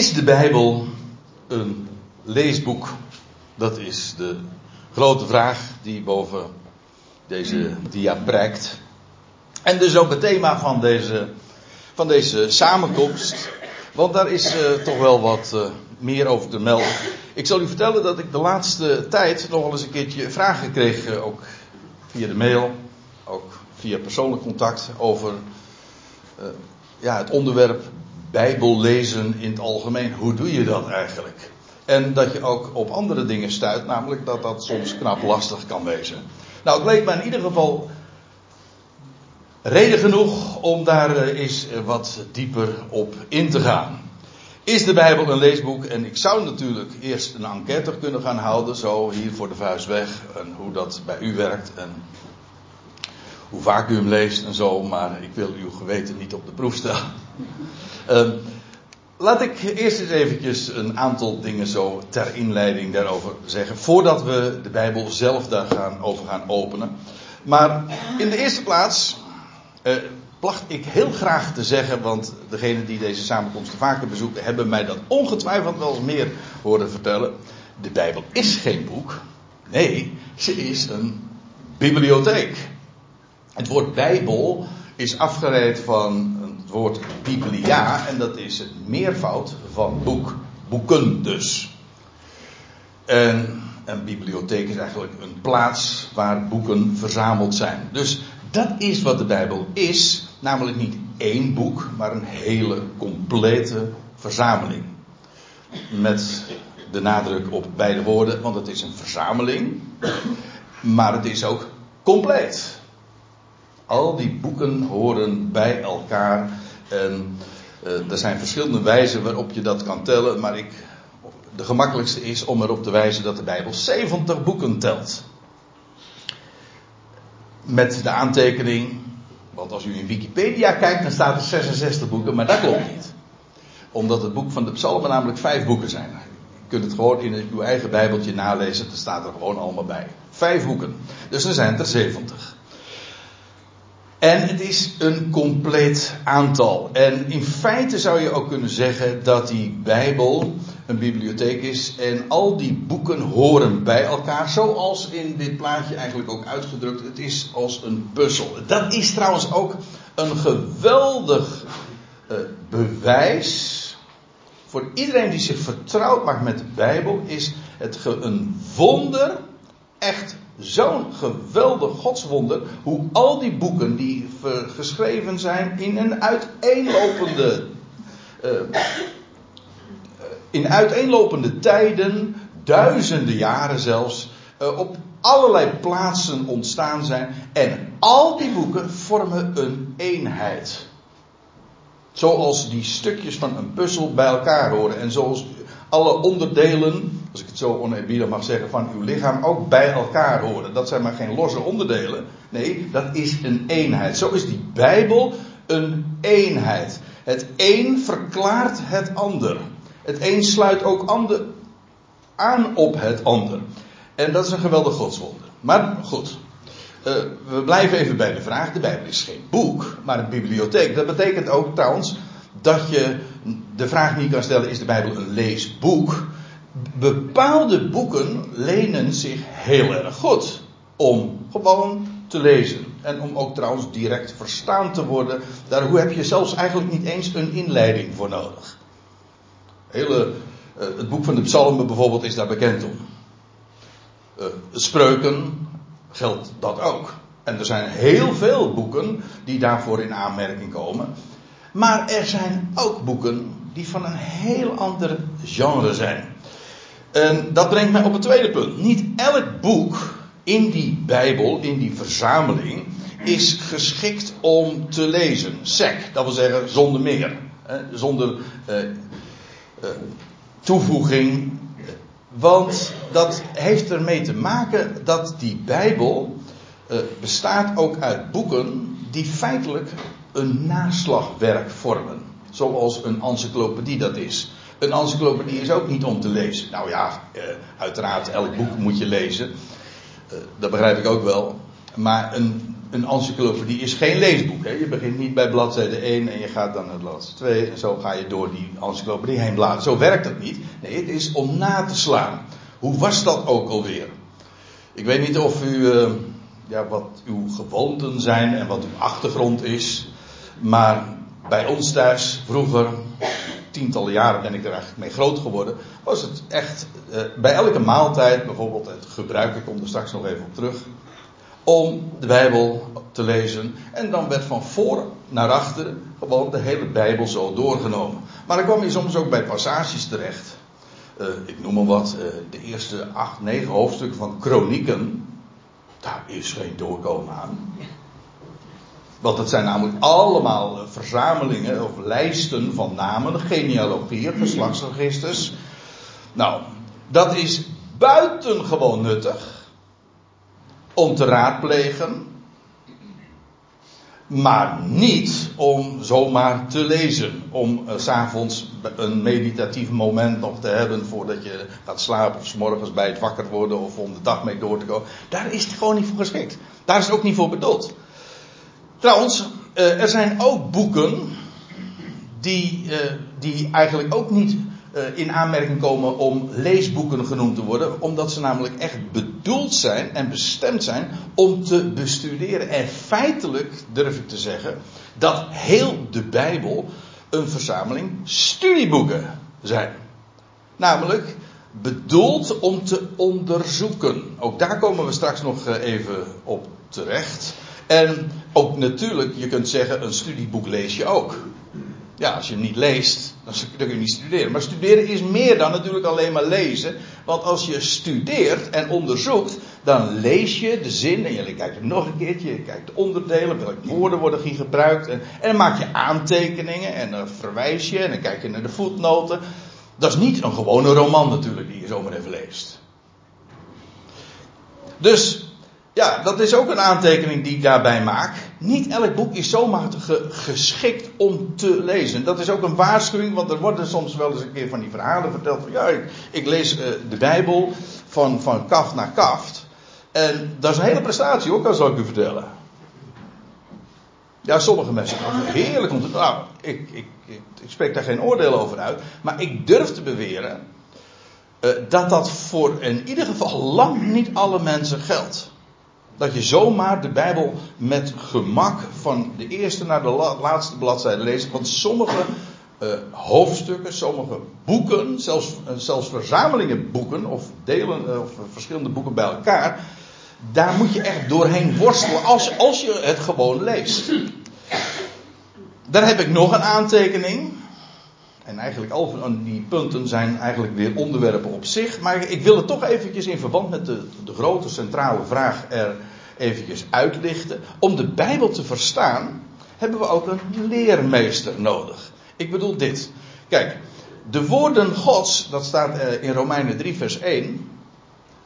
Is de Bijbel een leesboek? Dat is de grote vraag die boven deze dia prijkt. En dus ook het thema van deze, van deze samenkomst. Want daar is uh, toch wel wat uh, meer over te melden. Ik zal u vertellen dat ik de laatste tijd nog wel eens een keertje vragen kreeg, uh, ook via de mail, ook via persoonlijk contact, over ja, het onderwerp Bijbel lezen in het algemeen. Hoe doe je dat eigenlijk? En dat je ook op andere dingen stuit, namelijk dat dat soms knap lastig kan wezen. Nou, het leek me in ieder geval reden genoeg om daar eens wat dieper op in te gaan. Is de Bijbel een leesboek? En ik zou natuurlijk eerst een enquête kunnen gaan houden, zo hier voor de vuist weg, en hoe dat bij u werkt en hoe vaak u hem leest en zo, maar ik wil uw geweten niet op de proef stellen. Um, laat ik eerst eens eventjes een aantal dingen zo ter inleiding daarover zeggen, voordat we de Bijbel zelf daar gaan over gaan openen. Maar in de eerste plaats uh, placht ik heel graag te zeggen, want degenen die deze samenkomsten vaker bezoeken, hebben mij dat ongetwijfeld wel eens meer horen vertellen. De Bijbel is geen boek. Nee, ze is een bibliotheek. Het woord Bijbel is afgeleid van het woord biblia en dat is het meervoud van boek. Boeken dus. En een bibliotheek is eigenlijk een plaats waar boeken verzameld zijn. Dus dat is wat de Bijbel is. Namelijk niet één boek, maar een hele complete verzameling. Met de nadruk op beide woorden, want het is een verzameling. Maar het is ook compleet. Al die boeken horen bij elkaar. En uh, er zijn verschillende wijzen waarop je dat kan tellen. Maar ik, de gemakkelijkste is om erop te wijzen dat de Bijbel 70 boeken telt. Met de aantekening. Want als u in Wikipedia kijkt, dan staat er 66 boeken. Maar dat klopt niet. Omdat het boek van de Psalmen namelijk vijf boeken zijn. Je kunt het gewoon in uw eigen Bijbeltje nalezen. Dat staat er gewoon allemaal bij. Vijf boeken. Dus er zijn er 70. En het is een compleet aantal. En in feite zou je ook kunnen zeggen dat die Bijbel een bibliotheek is en al die boeken horen bij elkaar, zoals in dit plaatje eigenlijk ook uitgedrukt. Het is als een puzzel. Dat is trouwens ook een geweldig uh, bewijs voor iedereen die zich vertrouwd maakt met de Bijbel, is het een wonder, echt zo'n geweldig godswonder, hoe al die boeken die geschreven zijn in een uiteenlopende, uh, in uiteenlopende tijden, duizenden jaren zelfs, uh, op allerlei plaatsen ontstaan zijn. En al die boeken vormen een eenheid. Zoals die stukjes van een puzzel bij elkaar horen. En zoals alle onderdelen, als ik het zo oneerbiedig mag zeggen, van uw lichaam ook bij elkaar horen. Dat zijn maar geen losse onderdelen. Nee, dat is een eenheid. Zo is die Bijbel een eenheid. Het een verklaart het ander. Het een sluit ook ander aan op het ander. En dat is een geweldig godswonder. Maar goed, uh, we blijven even bij de vraag. De Bijbel is geen boek, maar een bibliotheek. Dat betekent ook trouwens dat je de vraag niet kan stellen: is de Bijbel een leesboek? Bepaalde boeken lenen zich heel erg goed om gewoon te lezen. En om ook trouwens direct verstaan te worden. Daar heb je zelfs eigenlijk niet eens een inleiding voor nodig. Hele, uh, het boek van de Psalmen bijvoorbeeld is daar bekend om. Uh, spreuken geldt dat ook. En er zijn heel veel boeken die daarvoor in aanmerking komen. Maar er zijn ook boeken die van een heel ander genre zijn. En dat brengt mij op het tweede punt. Niet elk boek in die Bijbel, in die verzameling, is geschikt om te lezen. Sec, dat wil zeggen zonder meer. Zonder uh, uh, toevoeging. Want dat heeft ermee te maken dat die Bijbel uh, bestaat ook uit boeken die feitelijk een naslagwerk vormen. Zoals een encyclopedie dat is. Een encyclopedie is ook niet om te lezen. Nou ja, uh, uiteraard, elk boek moet je lezen. Uh, dat begrijp ik ook wel. Maar een een encyclopedie is geen leesboek. Hè? Je begint niet bij bladzijde 1 en je gaat dan naar bladzijde 2 en zo ga je door die encyclopedie heen bladeren. Zo werkt het niet. Nee, het is om na te slaan. Hoe was dat ook alweer? Ik weet niet of u, uh, ja, wat uw gewoonten zijn en wat uw achtergrond is. Maar bij ons thuis, vroeger, tientallen jaren ben ik er eigenlijk mee groot geworden, was het echt uh, bij elke maaltijd, bijvoorbeeld het gebruik, ik kom er straks nog even op terug, om de Bijbel te lezen. En dan werd van voor naar achter gewoon de hele Bijbel zo doorgenomen. Maar dan kwam je soms ook bij passages terecht. Uh, ik noem maar wat, uh, de eerste acht, negen hoofdstukken van Kronieken. Daar is geen doorkomen aan. Want het zijn namelijk allemaal eh, verzamelingen of lijsten van namen, genealogieën, geslachtsregisters. Nou, dat is buitengewoon nuttig om te raadplegen, maar niet om zomaar te lezen. Om uh, s'avonds een meditatief moment nog te hebben voordat je gaat slapen of s morgens bij het wakker worden of om de dag mee door te komen. Daar is het gewoon niet voor geschikt. Daar is het ook niet voor bedoeld. Trouwens, uh, er zijn ook boeken die, uh, die eigenlijk ook niet uh, in aanmerking komen om leesboeken genoemd te worden, omdat ze namelijk echt bedoeld zijn en bestemd zijn om te bestuderen. En feitelijk durf ik te zeggen dat heel de Bijbel een verzameling studieboeken zijn. Namelijk bedoeld om te onderzoeken. Ook daar komen we straks nog even op terecht. En ook natuurlijk, je kunt zeggen, een studieboek lees je ook. Ja, als je hem niet leest, dan kun je niet studeren. Maar studeren is meer dan natuurlijk alleen maar lezen. Want als je studeert en onderzoekt, dan lees je de zin en je kijkt nog een keertje, je kijkt de onderdelen, welke woorden worden hier gebruikt. En, en dan maak je aantekeningen en dan verwijs je en dan kijk je naar de voetnoten. Dat is niet een gewone roman natuurlijk die je zomaar even leest. Dus ja, dat is ook een aantekening die ik daarbij maak. Niet elk boek is zomaar geschikt om te lezen. Dat is ook een waarschuwing, want er worden soms wel eens een keer van die verhalen verteld van ja, ik, lees uh, de Bijbel van, van kaft naar kaft. En dat is een hele prestatie ook, dat zal ik u vertellen. Ja, sommige mensen heerlijk om te. Nou, ik, ik, ik, spreek daar geen oordeel over uit. Maar ik durf te beweren. Uh, dat dat voor in ieder geval lang niet alle mensen geldt. Dat je zomaar de Bijbel met gemak van de eerste naar de laatste bladzijde leest. Want sommige uh, hoofdstukken, sommige boeken, zelfs, uh, zelfs verzamelingen boeken of delen uh, of verschillende boeken bij elkaar. Daar moet je echt doorheen worstelen als, als je het gewoon leest. Daar heb ik nog een aantekening. En eigenlijk al die punten zijn eigenlijk weer onderwerpen op zich. Maar ik wil het toch eventjes in verband met de, de grote centrale vraag er eventjes uitlichten. Om de Bijbel te verstaan hebben we ook een leermeester nodig. Ik bedoel dit. Kijk, de woorden Gods, dat staat eh, in Romeinen 3 vers 1.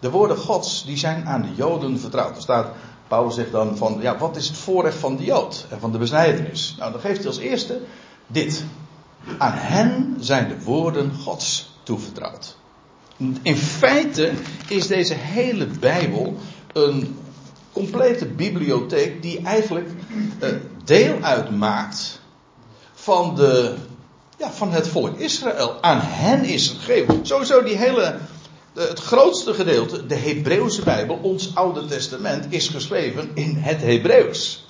De woorden Gods die zijn aan de Joden vertrouwd. Er staat, Paulus zegt dan van, ja, wat is het voorrecht van de Jood en van de besnijdenis? Nou, dan geeft hij als eerste dit. Aan hen zijn de woorden Gods toevertrouwd. In feite is deze hele Bijbel een complete bibliotheek die eigenlijk uh, deel uitmaakt van, de, ja, van het volk Israël. Aan hen is het gegeven. Sowieso die hele, het grootste gedeelte, de Hebreeuwse Bijbel, ons Oude Testament, is geschreven in het Hebreeuws.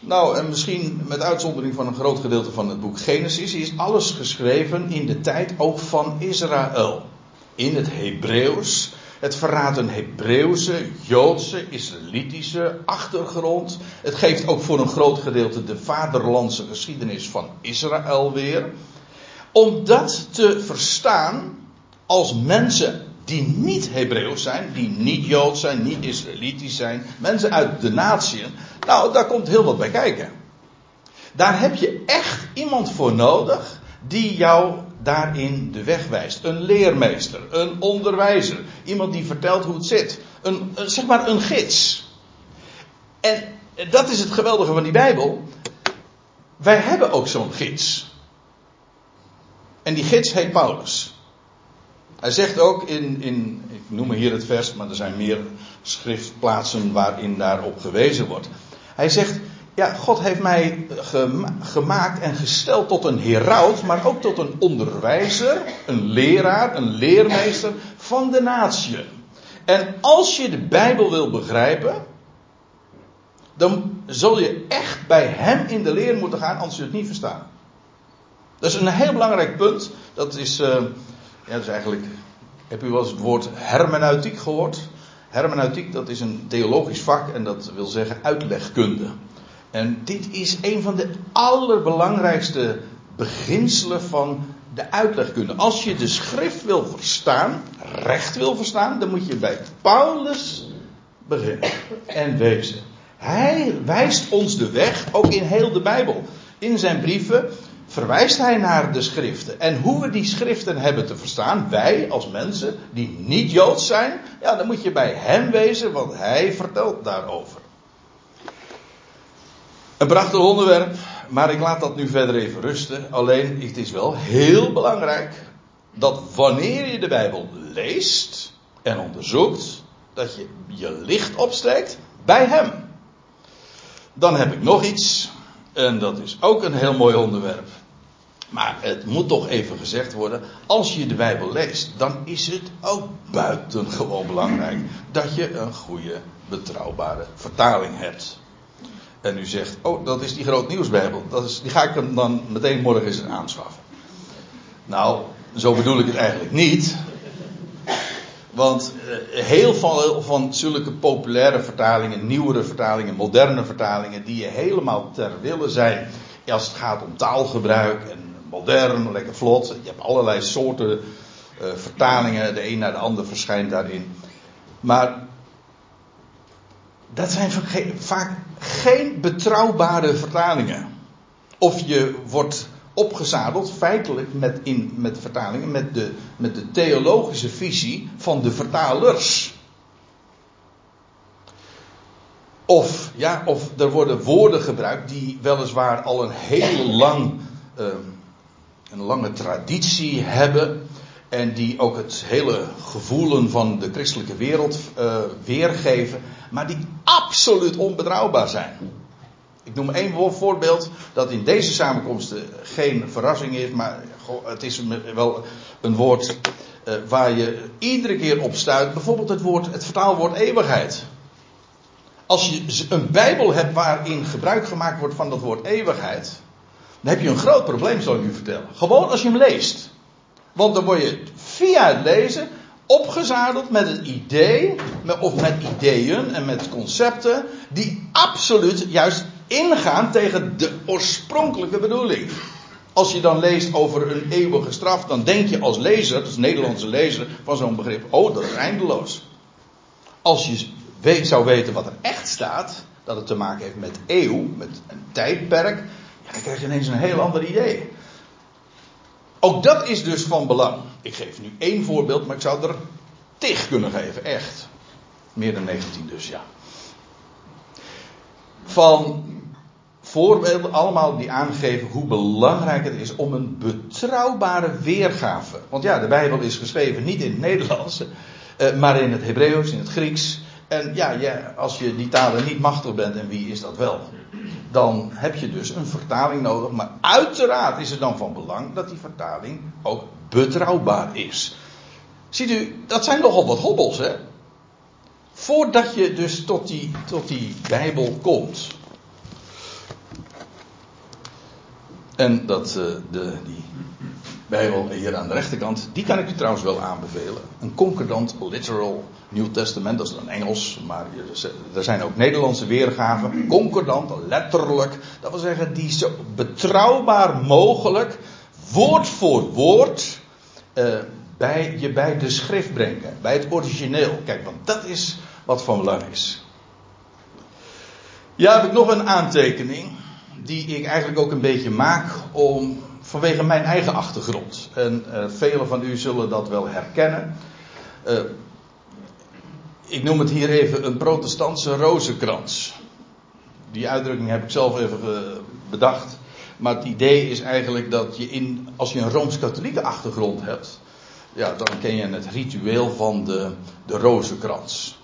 Nou, en misschien met uitzondering van een groot gedeelte van het boek Genesis, is alles geschreven in de tijd ook van Israël. In het Hebreeuws. Het verraadt een Hebreeuwse, Joodse, Israëlitische achtergrond. Het geeft ook voor een groot gedeelte de vaderlandse geschiedenis van Israël weer. Om dat te verstaan als mensen die niet Hebreeuws zijn, die niet Joods zijn, niet Israëlitisch zijn, mensen uit de natieën, nou, daar komt heel wat bij kijken. Daar heb je echt iemand voor nodig die jou daarin de weg wijst. Een leermeester, een onderwijzer, iemand die vertelt hoe het zit. Een, zeg maar een gids. En dat is het geweldige van die Bijbel. Wij hebben ook zo'n gids. En die gids heet Paulus. Hij zegt ook in, in, ik noem hier het vers, maar er zijn meer schriftplaatsen waarin daarop gewezen wordt. Hij zegt, ja, God heeft mij gemaakt en gesteld tot een heraut, maar ook tot een onderwijzer, een leraar, een leermeester van de natie. En als je de Bijbel wil begrijpen, dan zul je echt bij hem in de leer moeten gaan, anders je het niet verstaan. Dat is een heel belangrijk punt. Dat is, uh, ja, is eigenlijk. Heb u wel eens het woord hermeneutiek gehoord? Hermeneutiek, dat is een theologisch vak en dat wil zeggen uitlegkunde. En dit is een van de allerbelangrijkste beginselen van de uitlegkunde. Als je de schrift wil verstaan, recht wil verstaan, dan moet je bij Paulus beginnen en wezen. Hij wijst ons de weg, ook in heel de Bijbel. In zijn brieven verwijst hij naar de schriften. En hoe we die schriften hebben te verstaan, wij als mensen die niet Joods zijn, ja, dan moet je bij hem wezen, want hij vertelt daarover. Een prachtig onderwerp, maar ik laat dat nu verder even rusten. Alleen, het is wel heel belangrijk dat wanneer je de Bijbel leest en onderzoekt, dat je je licht opsteekt bij Hem. Dan heb ik nog iets, en dat is ook een heel mooi onderwerp. Maar het moet toch even gezegd worden, als je de Bijbel leest, dan is het ook buitengewoon belangrijk dat je een goede, betrouwbare vertaling hebt. En u zegt, oh, dat is die groot nieuwsbijbel. Dat is, die ga ik hem dan meteen morgen eens aanschaffen. Nou, zo bedoel ik het eigenlijk niet. Want eh, heel veel van zulke populaire vertalingen, nieuwere vertalingen, moderne vertalingen, die je helemaal ter wille zijn als het gaat om taalgebruik en modern, lekker vlot. Je hebt allerlei soorten uh, vertalingen, de een naar de ander verschijnt daarin. Maar dat zijn vaak geen betrouwbare vertalingen. Of je wordt opgezadeld feitelijk met, in, met vertalingen met de, met de theologische visie van de vertalers. Of, ja, of er worden woorden gebruikt die weliswaar al een heel lang, uh, een lange traditie hebben. En die ook het hele gevoelen van de christelijke wereld uh, weergeven. Maar die absoluut onbetrouwbaar zijn. Ik noem één voorbeeld dat in deze samenkomsten geen verrassing is. Maar het is wel een woord uh, waar je iedere keer op stuit. Bijvoorbeeld het, woord, het vertaalwoord eeuwigheid. Als je een Bijbel hebt waarin gebruik gemaakt wordt van dat woord eeuwigheid. Dan heb je een groot probleem, zal ik u vertellen. Gewoon als je hem leest. Want dan word je via het lezen opgezadeld met een idee, of met ideeën en met concepten, die absoluut juist ingaan tegen de oorspronkelijke bedoeling. Als je dan leest over een eeuwige straf, dan denk je als lezer, als Nederlandse lezer, van zo'n begrip, oh dat is eindeloos. Als je weet, zou weten wat er echt staat, dat het te maken heeft met eeuw, met een tijdperk, dan krijg je ineens een heel ander idee. Ook dat is dus van belang. Ik geef nu één voorbeeld, maar ik zou er tig kunnen geven, echt. Meer dan 19 dus, ja. Van voorbeelden allemaal die aangeven hoe belangrijk het is om een betrouwbare weergave. Want ja, de Bijbel is geschreven niet in het Nederlands, eh, maar in het Hebreeuws, in het Grieks. En ja, ja, als je die talen niet machtig bent, en wie is dat wel? Dan heb je dus een vertaling nodig. Maar uiteraard is het dan van belang dat die vertaling ook betrouwbaar is. Ziet u, dat zijn nogal wat hobbels, hè? Voordat je dus tot die, tot die Bijbel komt. En dat uh, de, die Bijbel hier aan de rechterkant, die kan ik u trouwens wel aanbevelen. Een concordant literal New Testament, dat is dan Engels, maar er zijn ook Nederlandse weergaven. Concordant, letterlijk. Dat wil zeggen, die zo betrouwbaar mogelijk, woord voor woord, uh, bij, je bij de schrift brengen. Bij het origineel. Kijk, want dat is wat van belang is. Ja, heb ik nog een aantekening. Die ik eigenlijk ook een beetje maak om vanwege mijn eigen achtergrond. En uh, velen van u zullen dat wel herkennen. Uh, ik noem het hier even een protestantse rozenkrans. Die uitdrukking heb ik zelf even eh, bedacht. Maar het idee is eigenlijk dat je in, als je een rooms-katholieke achtergrond hebt, ja, dan ken je het ritueel van de, de rozenkrans.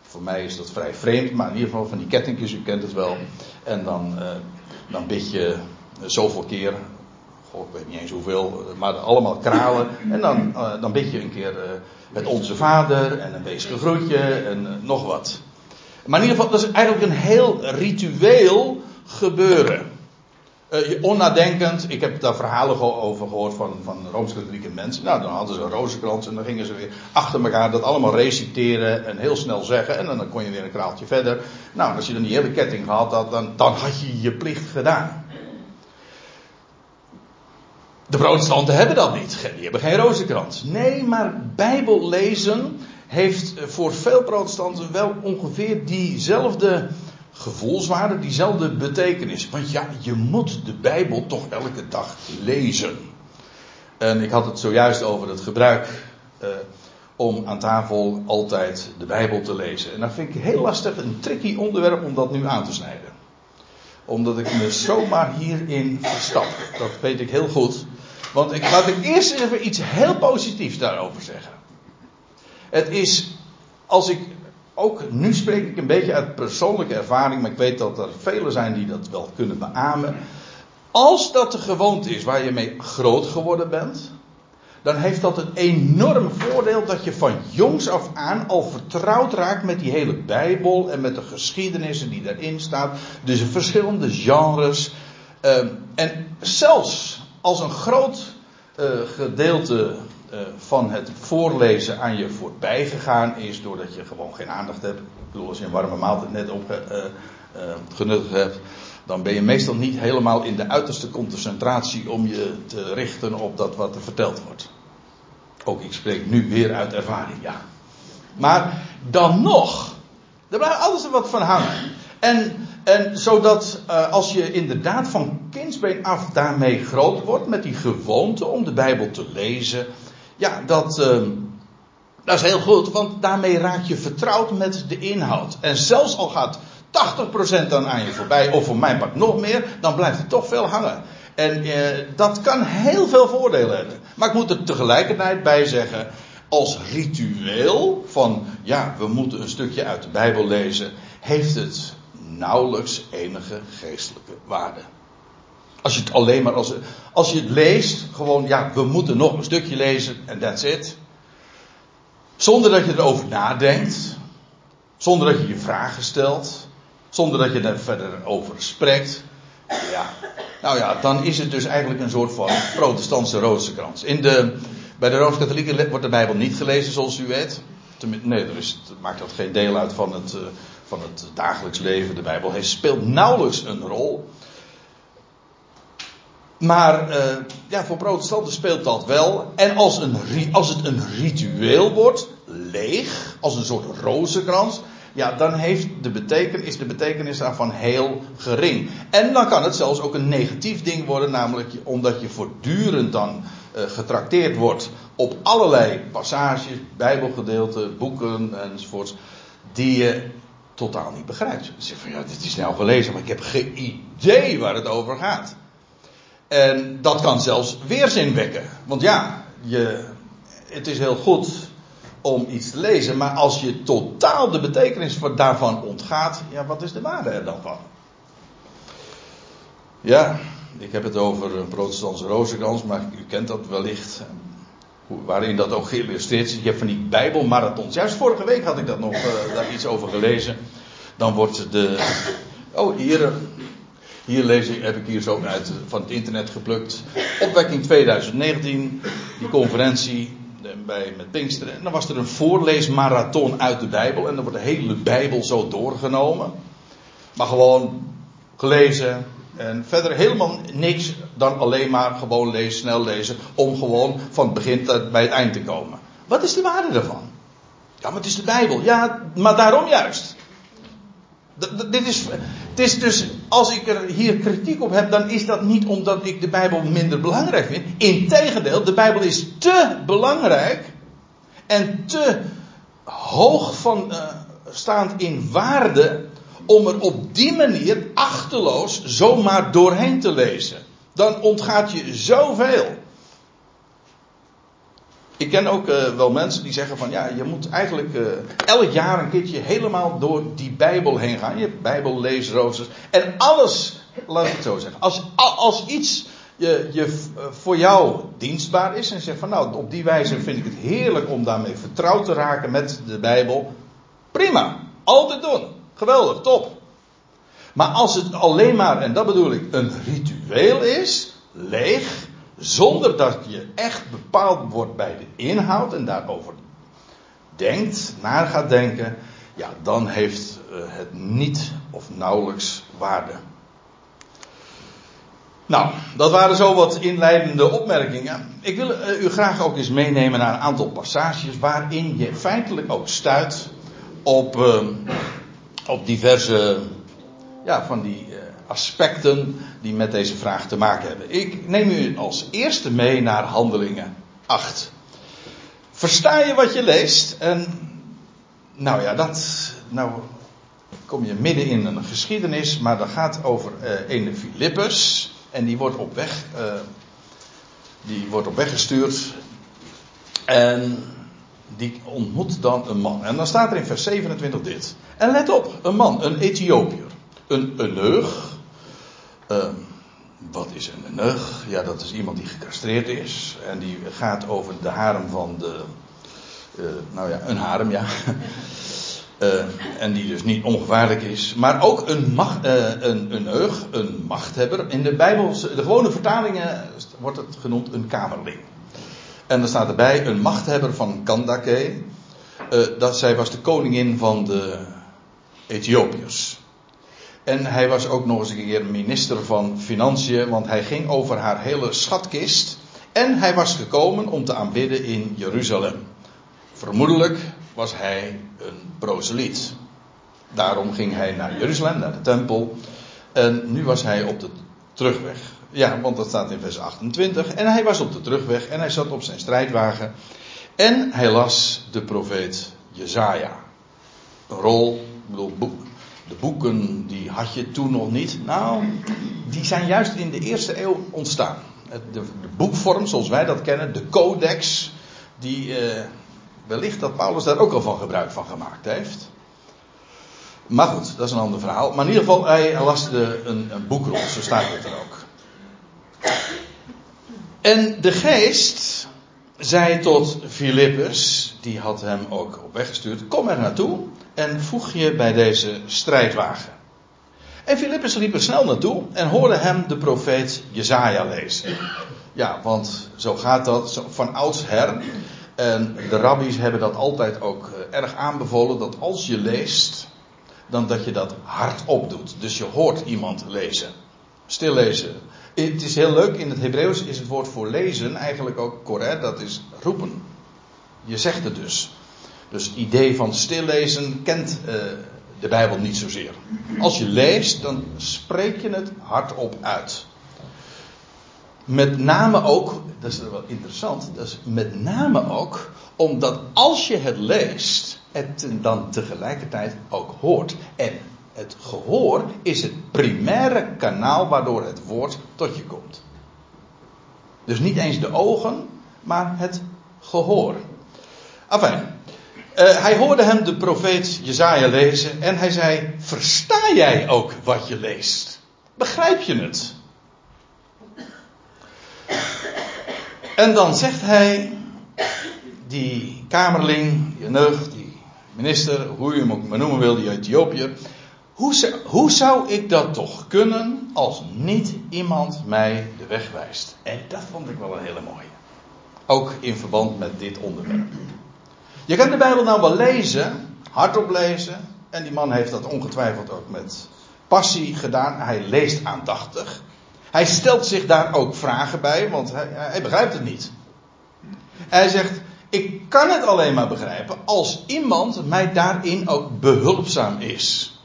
Voor mij is dat vrij vreemd, maar in ieder geval van die kettingjes, u kent het wel. En dan, uh, dan bid je zoveel keer, ik weet niet eens hoeveel, maar allemaal kralen. En dan, uh, dan bid je een keer uh, het Onze Vader en een weesge groetje en nog wat. Maar in ieder geval, dat is eigenlijk een heel ritueel gebeuren. Onnadenkend, ik heb daar verhalen over gehoord van, van Rooms-Katholieke mensen. Nou, dan hadden ze een rozenkrans en dan gingen ze weer achter elkaar dat allemaal reciteren en heel snel zeggen. En dan kon je weer een kraaltje verder. Nou, als je dan die hele ketting gehad had, dan, dan had je je plicht gedaan. De protestanten hebben dat niet. Die hebben geen rozenkrans. Nee, maar Bijbel lezen heeft voor veel protestanten wel ongeveer diezelfde gevoelswaarde, diezelfde betekenis. Want ja, je moet de Bijbel toch elke dag lezen. En ik had het zojuist over het gebruik uh, om aan tafel altijd de Bijbel te lezen. En dat vind ik heel lastig, een tricky onderwerp om dat nu aan te snijden. Omdat ik me zomaar hierin verstap. Dat weet ik heel goed. Want ik, laat ik eerst even iets heel positiefs daarover zeggen. Het is, als ik ook nu spreek ik een beetje uit persoonlijke ervaring, maar ik weet dat er velen zijn die dat wel kunnen beamen. Als dat de gewoonte is waar je mee groot geworden bent, dan heeft dat een enorm voordeel dat je van jongs af aan al vertrouwd raakt met die hele Bijbel en met de geschiedenissen die daarin staan, dus verschillende genres. Ehm, en zelfs als een groot uh, gedeelte uh, van het voorlezen aan je voorbij gegaan is doordat je gewoon geen aandacht hebt. Ik bedoel, als je een warme maaltijd net opgenuttigd uh, hebt, dan ben je meestal niet helemaal in de uiterste concentratie om je te richten op dat wat er verteld wordt. Ook ik spreek nu weer uit ervaring, ja. Maar dan nog, er blijft altijd wat van hangen. En, en zodat als je inderdaad van kindsbeen af daarmee groot wordt, met die gewoonte om de Bijbel te lezen, ja, dat, uh, dat is heel goed, want daarmee raak je vertrouwd met de inhoud. En zelfs al gaat 80% dan aan je voorbij, of voor mijn part nog meer, dan blijft er toch veel hangen. En uh, dat kan heel veel voordelen hebben. Maar ik moet er tegelijkertijd bij zeggen, als ritueel van, ja, we moeten een stukje uit de Bijbel lezen, heeft het nauwelijks enige geestelijke waarde. Als je het alleen maar als, als je het leest, gewoon ja, we moeten nog een stukje lezen en that's it. Zonder dat je erover nadenkt, zonder dat je je vragen stelt, zonder dat je er verder over spreekt. Ja, nou ja, dan is het dus eigenlijk een soort van protestantse rozenkrans. In de, bij de Rooms-Katholieken wordt de Bijbel niet gelezen, zoals u weet. Nee, er is, maakt dat geen deel uit van het, van het dagelijks leven. De Bijbel heeft, speelt nauwelijks een rol. Maar uh, ja, voor protestanten speelt dat wel. En als, een, als het een ritueel wordt, leeg, als een soort rozenkrans, ja, dan heeft de is de betekenis daarvan heel gering. En dan kan het zelfs ook een negatief ding worden, namelijk omdat je voortdurend dan uh, getrakteerd wordt op allerlei passages, bijbelgedeelten, boeken enzovoorts, die je totaal niet begrijpt. Je zegt van ja, dit is nou gelezen, maar ik heb geen idee waar het over gaat. En dat kan zelfs weerzin wekken. Want ja, je, het is heel goed om iets te lezen, maar als je totaal de betekenis daarvan ontgaat, ja, wat is de waarde er dan van? Ja, ik heb het over een protestantse rozenkrans, maar u kent dat wellicht. Waarin dat ook geïllustreerd is. Je hebt van die Bijbelmarathons. Juist vorige week had ik dat nog, uh, daar iets over gelezen. Dan wordt de. Oh, hier. Hier lees ik, heb ik hier zo uit van het internet geplukt. Opwekking 2019, die conferentie bij, met Pinksteren. En dan was er een voorleesmarathon uit de Bijbel. En dan wordt de hele Bijbel zo doorgenomen. Maar gewoon gelezen. En verder helemaal niks dan alleen maar gewoon lezen, snel lezen. Om gewoon van het begin bij het eind te komen. Wat is de waarde daarvan? Ja, maar het is de Bijbel. Ja, maar daarom juist. Dit is, het is dus, als ik er hier kritiek op heb, dan is dat niet omdat ik de Bijbel minder belangrijk vind. Integendeel, de Bijbel is te belangrijk en te hoog van uh, staand in waarde om er op die manier achterloos zomaar doorheen te lezen. Dan ontgaat je zoveel. Ik ken ook uh, wel mensen die zeggen van ja, je moet eigenlijk uh, elk jaar een keertje helemaal door die Bijbel heen gaan. Je hebt Bijbelleesroosters. En alles, laat ik het zo zeggen. Als, als iets je, je, voor jou dienstbaar is en zegt van nou, op die wijze vind ik het heerlijk om daarmee vertrouwd te raken met de Bijbel. Prima, altijd doen. Geweldig, top. Maar als het alleen maar, en dat bedoel ik, een ritueel is, leeg, zonder dat je echt bepaald wordt bij de inhoud en daarover denkt, naar gaat denken, ja, dan heeft eh, het niet of nauwelijks waarde. Nou, dat waren zo wat inleidende opmerkingen. Ik wil eh, u graag ook eens meenemen naar een aantal passages waarin je feitelijk ook stuit op, uh, op diverse ja, van die aspecten die met deze vraag te maken hebben. Ik neem u als eerste mee naar Handelingen 8. Versta je wat je leest? En nou ja, dat. Nou kom je midden in een geschiedenis, maar dat gaat over uh, ene Filippus. En die wordt op weg. Uh, die wordt op weg gestuurd. En die ontmoet dan een man. En dan staat er in vers 27 dit. En let op, een man, een Ethiopiër. Een eneug. Uh, wat is een eneug? Ja, dat is iemand die gecastreerd is. En die gaat over de harem van de. Uh, nou ja, een harem, ja. Uh, en die dus niet ongevaarlijk is. Maar ook een, macht, uh, een, een eug, een machthebber. In de Bijbelse, de gewone vertalingen wordt het genoemd een kamerling. En er staat erbij een machthebber van Kandake. Uh, dat zij was de koningin van de Ethiopiërs. En hij was ook nog eens een keer minister van Financiën, want hij ging over haar hele schatkist. En hij was gekomen om te aanbidden in Jeruzalem. Vermoedelijk was hij een proseliet. Daarom ging hij naar Jeruzalem, naar de tempel. En nu was hij op de terugweg. Ja, want dat staat in vers 28. En hij was op de terugweg en hij zat op zijn strijdwagen. En hij las de profeet Jezaja. Een rol, ik boek, de boeken die had je toen nog niet. Nou, die zijn juist in de eerste eeuw ontstaan. De, de boekvorm zoals wij dat kennen, de codex, die eh, wellicht dat Paulus daar ook al van gebruik van gemaakt heeft. Maar goed, dat is een ander verhaal. Maar in ieder geval, hij las de, een, een boekrol, zo staat het er ook. En de geest zei tot Filippus, die had hem ook op weg gestuurd, kom er naartoe en voeg je bij deze strijdwagen. En Filippus liep er snel naartoe en hoorde hem de profeet Jezaja lezen. Ja, want zo gaat dat van oudsher. En de rabbies hebben dat altijd ook eh, erg aanbevolen, dat als je leest, dan dat je dat hardop doet. Dus je hoort iemand lezen. Stil lezen. Het is heel leuk, in het Hebreeuws is het woord voor lezen eigenlijk ook korrect, dat is roepen. Je zegt het dus. Dus het idee van stillezen kent uh, de Bijbel niet zozeer. Als je leest, dan spreek je het hardop uit. Met name ook, dat is wel interessant, dat is met name ook omdat als je het leest, het dan tegelijkertijd ook hoort. En het gehoor is het primaire kanaal waardoor het woord tot je komt. Dus niet eens de ogen, maar het gehoor. Enfin, uh, hij hoorde hem de profeet Jezaja lezen en hij zei: Versta jij ook wat je leest? Begrijp je het? En dan zegt hij, die kamerling, die neug, die minister, hoe je hem ook maar noemen wil, die Ethiopiër. Hoe, hoe zou ik dat toch kunnen als niet iemand mij de weg wijst? En dat vond ik wel een hele mooie. Ook in verband met dit onderwerp. Je kan de Bijbel nou wel lezen, hardop lezen. En die man heeft dat ongetwijfeld ook met passie gedaan. Hij leest aandachtig. Hij stelt zich daar ook vragen bij, want hij, hij begrijpt het niet. Hij zegt: Ik kan het alleen maar begrijpen als iemand mij daarin ook behulpzaam is.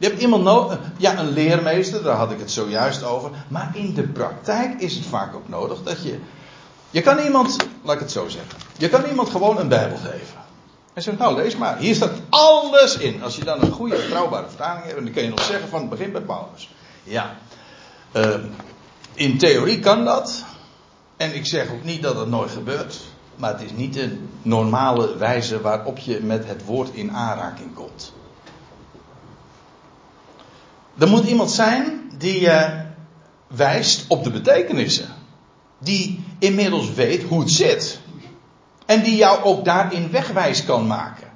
Je hebt iemand nodig, ja, een leermeester, daar had ik het zojuist over. Maar in de praktijk is het vaak ook nodig dat je. Je kan iemand, laat ik het zo zeggen. Je kan iemand gewoon een Bijbel geven. En zegt, nou lees maar, hier staat alles in. Als je dan een goede, betrouwbare vertaling hebt, dan kun je nog zeggen van het begin bij Paulus. Ja, uh, in theorie kan dat. En ik zeg ook niet dat het nooit gebeurt. maar het is niet de normale wijze waarop je met het woord in aanraking komt. Er moet iemand zijn die je wijst op de betekenissen. Die inmiddels weet hoe het zit. En die jou ook daarin wegwijs kan maken.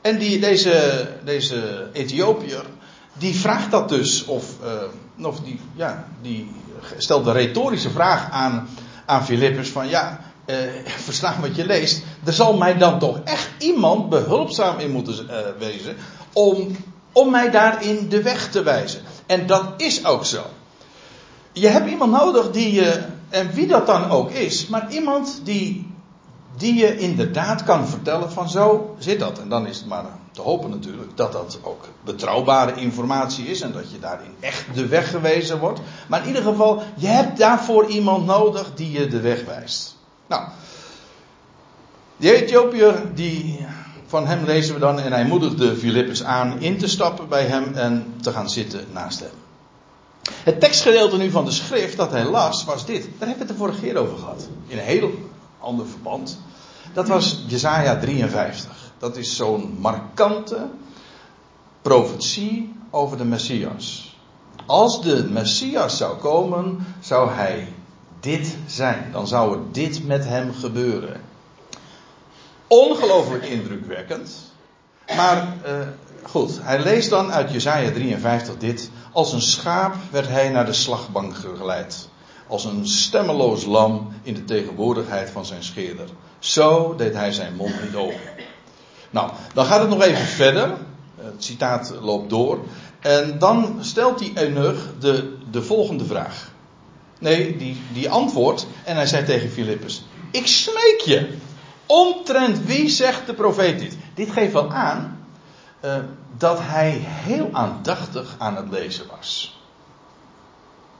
En die, deze, deze Ethiopiër, die vraagt dat dus, of, uh, of die, ja, die stelt de retorische vraag aan, aan Filippus van ja, uh, wat je leest. Er zal mij dan toch echt iemand behulpzaam in moeten wezen om, om mij daarin de weg te wijzen. En dat is ook zo. Je hebt iemand nodig die je, en wie dat dan ook is, maar iemand die die je inderdaad kan vertellen van zo zit dat. En dan is het maar te hopen natuurlijk dat dat ook betrouwbare informatie is en dat je daarin echt de weg gewezen wordt. Maar in ieder geval, je hebt daarvoor iemand nodig die je de weg wijst. Nou, die Ethiopiër, die, van hem lezen we dan en hij moedigde Filippus aan in te stappen bij hem en te gaan zitten naast hem. Het tekstgedeelte nu van de schrift dat hij las was dit. Daar hebben we het de vorige keer over gehad. In een heel ander verband. Dat was Jesaja 53. Dat is zo'n markante profetie over de Messias. Als de Messias zou komen, zou hij dit zijn. Dan zou er dit met hem gebeuren. Ongelooflijk indrukwekkend. Maar uh, goed, hij leest dan uit Jesaja 53 dit. Als een schaap werd hij naar de slagbank geleid als een stemmeloos lam in de tegenwoordigheid van zijn scheerder. Zo deed hij zijn mond niet open. Nou, dan gaat het nog even verder. Het citaat loopt door. En dan stelt die eunuch de, de volgende vraag. Nee, die, die antwoordt. En hij zei tegen Filippus: Ik smeek je. Omtrent wie zegt de profeet dit? Dit geeft wel aan uh, dat hij heel aandachtig aan het lezen was.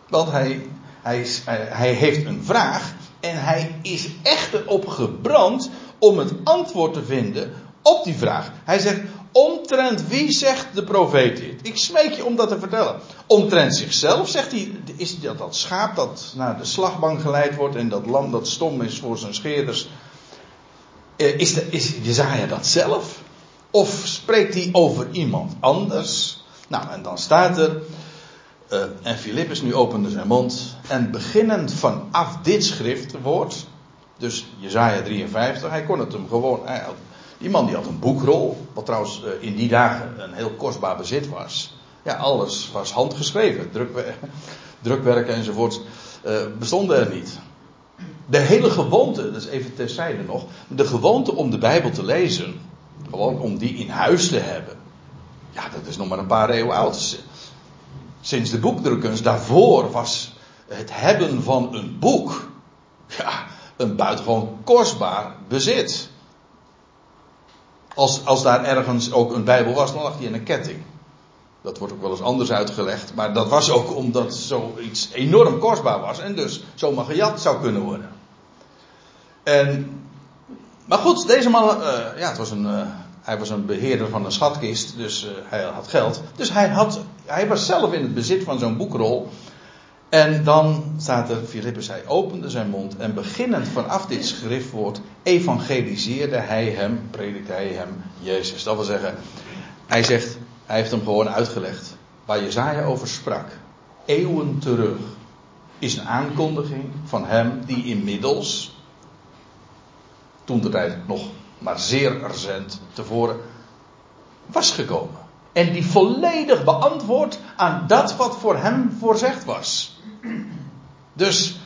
Want hij, hij, hij heeft een vraag en hij is echt erop gebrand om het antwoord te vinden op die vraag. Hij zegt, omtrent wie zegt de profeet dit? Ik smeek je om dat te vertellen. Omtrent zichzelf zegt hij, is dat dat schaap dat naar de slagbank geleid wordt en dat lam dat stom is voor zijn scheerders. Eh, is, de, is Jezaja dat zelf? Of spreekt hij over iemand anders? Nou, en dan staat er, uh, en Filippus nu opende zijn mond. En beginnend vanaf dit schriftwoord. Dus Jezaja 53. Hij kon het hem gewoon. Die man die had een boekrol. Wat trouwens uh, in die dagen een heel kostbaar bezit was. Ja, alles was handgeschreven. Drukwerk, drukwerken enzovoort. Uh, bestonden er niet. De hele gewoonte, dat is even terzijde nog. De gewoonte om de Bijbel te lezen. Gewoon om die in huis te hebben. Ja, dat is nog maar een paar eeuwen oud sinds de boekdrukkunst. Daarvoor was het hebben van een boek ja, een buitengewoon kostbaar bezit. Als, als daar ergens ook een Bijbel was, dan lag die in een ketting. Dat wordt ook wel eens anders uitgelegd. Maar dat was ook omdat zoiets enorm kostbaar was. En dus zomaar gejat zou kunnen worden. En, maar goed, deze man, uh, ja, het was een, uh, hij was een beheerder van een schatkist, dus uh, hij had geld. Dus hij, had, hij was zelf in het bezit van zo'n boekrol. En dan staat er, Filippus, hij opende zijn mond en beginnend vanaf dit schriftwoord evangeliseerde hij hem, predikte hij hem Jezus. Dat wil zeggen, hij zegt, hij heeft hem gewoon uitgelegd waar Jezaja over sprak. Eeuwen terug is een aankondiging van hem die inmiddels, toen de tijd nog maar zeer recent tevoren was gekomen. En die volledig beantwoordt aan dat wat voor hem voorzegd was. Dus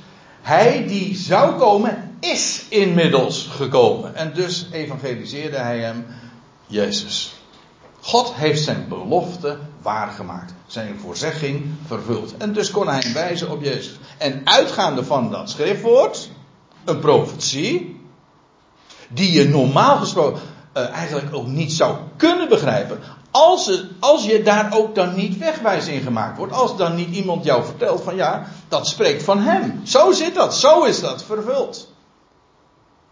hij die zou komen, is inmiddels gekomen. En dus evangeliseerde hij hem Jezus. God heeft zijn belofte waargemaakt. Zijn voorzegging vervuld. En dus kon hij wijzen op Jezus. En uitgaande van dat schriftwoord, een profetie, die je normaal gesproken uh, eigenlijk ook niet zou kunnen begrijpen. Als, het, als je daar ook dan niet wegwijs in gemaakt wordt. Als dan niet iemand jou vertelt van ja, dat spreekt van hem. Zo zit dat, zo is dat vervuld.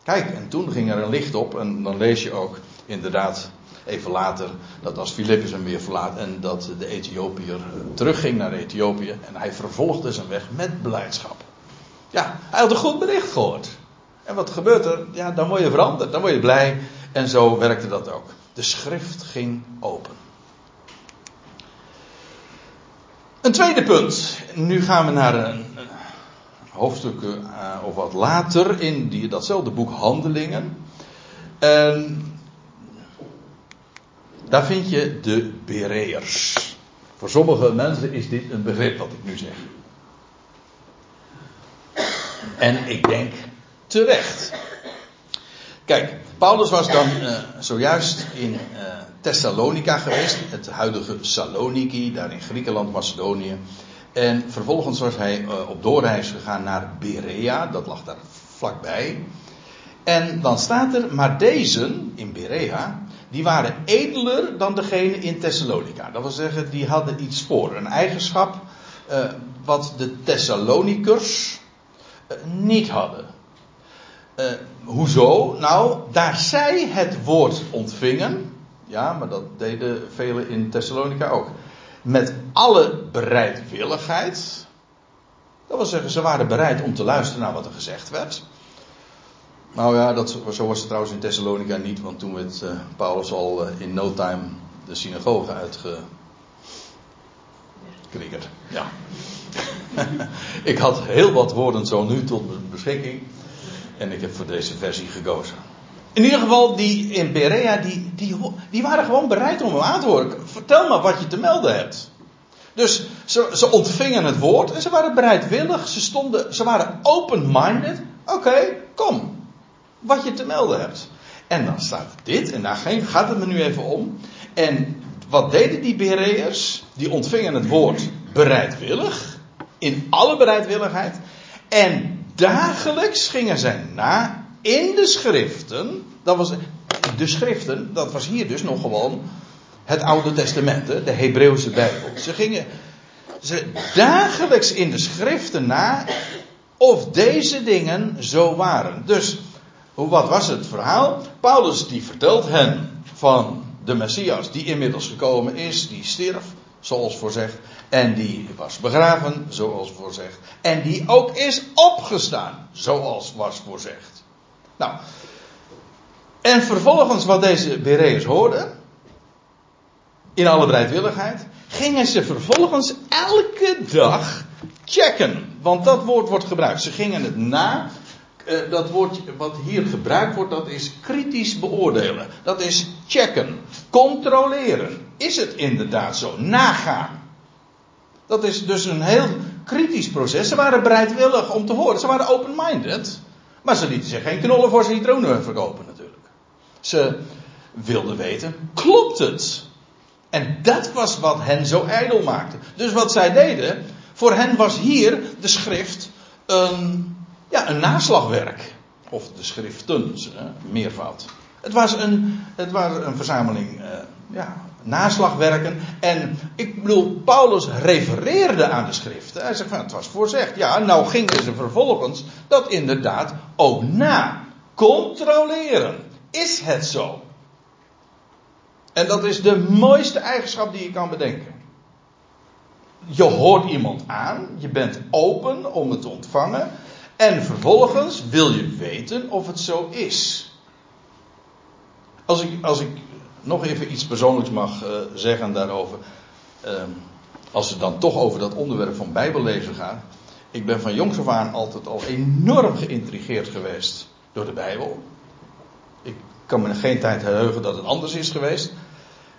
Kijk, en toen ging er een licht op en dan lees je ook inderdaad even later dat als Filippus hem weer verlaat en dat de Ethiopiër terugging naar Ethiopië en hij vervolgde zijn weg met blijdschap. Ja, hij had een goed bericht gehoord. En wat gebeurt er? Ja, dan word je veranderd, dan word je blij. En zo werkte dat ook. De schrift ging open. Een tweede punt. Nu gaan we naar een, hoofdstuk uh, of wat later in die, datzelfde boek Handelingen. En daar vind je de Bereërs. Voor sommige mensen is dit een begrip wat ik nu zeg. En ik denk terecht. Kijk, Paulus was dan uh, zojuist in uh, Thessalonica geweest, het huidige Saloniki, daar in Griekenland, Macedonië. En vervolgens was hij uh, op doorreis gegaan naar Berea, dat lag daar vlakbij. En dan staat er, maar deze in Berea, die waren edeler dan degene in Thessalonica. Dat wil zeggen, die hadden iets voor, een eigenschap wat de Thessalonikers niet hadden. Uh, hoezo? Nou, daar zij het woord ontvingen. Ja, maar dat deden velen in Thessalonica ook. Met alle bereidwilligheid. Dat wil zeggen, ze waren bereid om te luisteren naar wat er gezegd werd. Nou ja, dat, zo was het trouwens in Thessalonica niet, want toen werd uh, Paulus al uh, in no time de synagoge uitgekrikkerd. Ja. ik had heel wat woorden zo nu tot beschikking. En ik heb voor deze versie gekozen. In ieder geval, die in Berea, die, die, die waren gewoon bereid om hem aan te horen. Vertel maar wat je te melden hebt. Dus ze, ze ontvingen het woord en ze waren bereidwillig. Ze, stonden, ze waren open-minded. Oké, kom. Wat je te melden hebt. En dan staat dit, en daar gaat het me nu even om. En wat deden die Bereërs? Die ontvingen het woord bereidwillig. In alle bereidwilligheid. En dagelijks gingen zij na in de schriften. Dat was, de schriften, dat was hier dus nog gewoon het Oude Testament, de Hebreeuwse Bijbel. Ze gingen ze dagelijks in de schriften na of deze dingen zo waren. Dus, wat was het verhaal? Paulus die vertelt hen van de Messias die inmiddels gekomen is, die stierf, zoals voorzegd. En die was begraven, zoals voorzegd. En die ook is opgestaan, zoals was voorzegd. Nou. En vervolgens wat deze Bereërs hoorden. In alle bereidwilligheid. Gingen ze vervolgens elke dag checken. Want dat woord wordt gebruikt. Ze gingen het na. Uh, dat woord wat hier gebruikt wordt, dat is kritisch beoordelen. Dat is checken. Controleren. Is het inderdaad zo? Nagaan. Dat is dus een heel kritisch proces. Ze waren bereidwillig om te horen. Ze waren open-minded. Maar ze lieten zich geen knollen voor citroenen verkopen natuurlijk. Ze wilden weten, klopt het? En dat was wat hen zo ijdel maakte. Dus wat zij deden, voor hen was hier de schrift een, ja, een naslagwerk. Of de schriften, meervoud. Het was een, het was een verzameling uh, ja, naslagwerken. En ik bedoel, Paulus refereerde aan de schriften. Hij zegt van het was voorzegd. Ja, nou gingen ze vervolgens dat inderdaad ook na. Controleren. Is het zo? En dat is de mooiste eigenschap die je kan bedenken. Je hoort iemand aan, je bent open om het te ontvangen. En vervolgens wil je weten of het zo is. Als ik, als ik nog even iets persoonlijks mag uh, zeggen daarover. Uh, als het dan toch over dat onderwerp van Bijbellezen gaat. Ik ben van jongs af aan altijd al enorm geïntrigeerd geweest door de Bijbel. Ik kan me geen tijd herinneren dat het anders is geweest.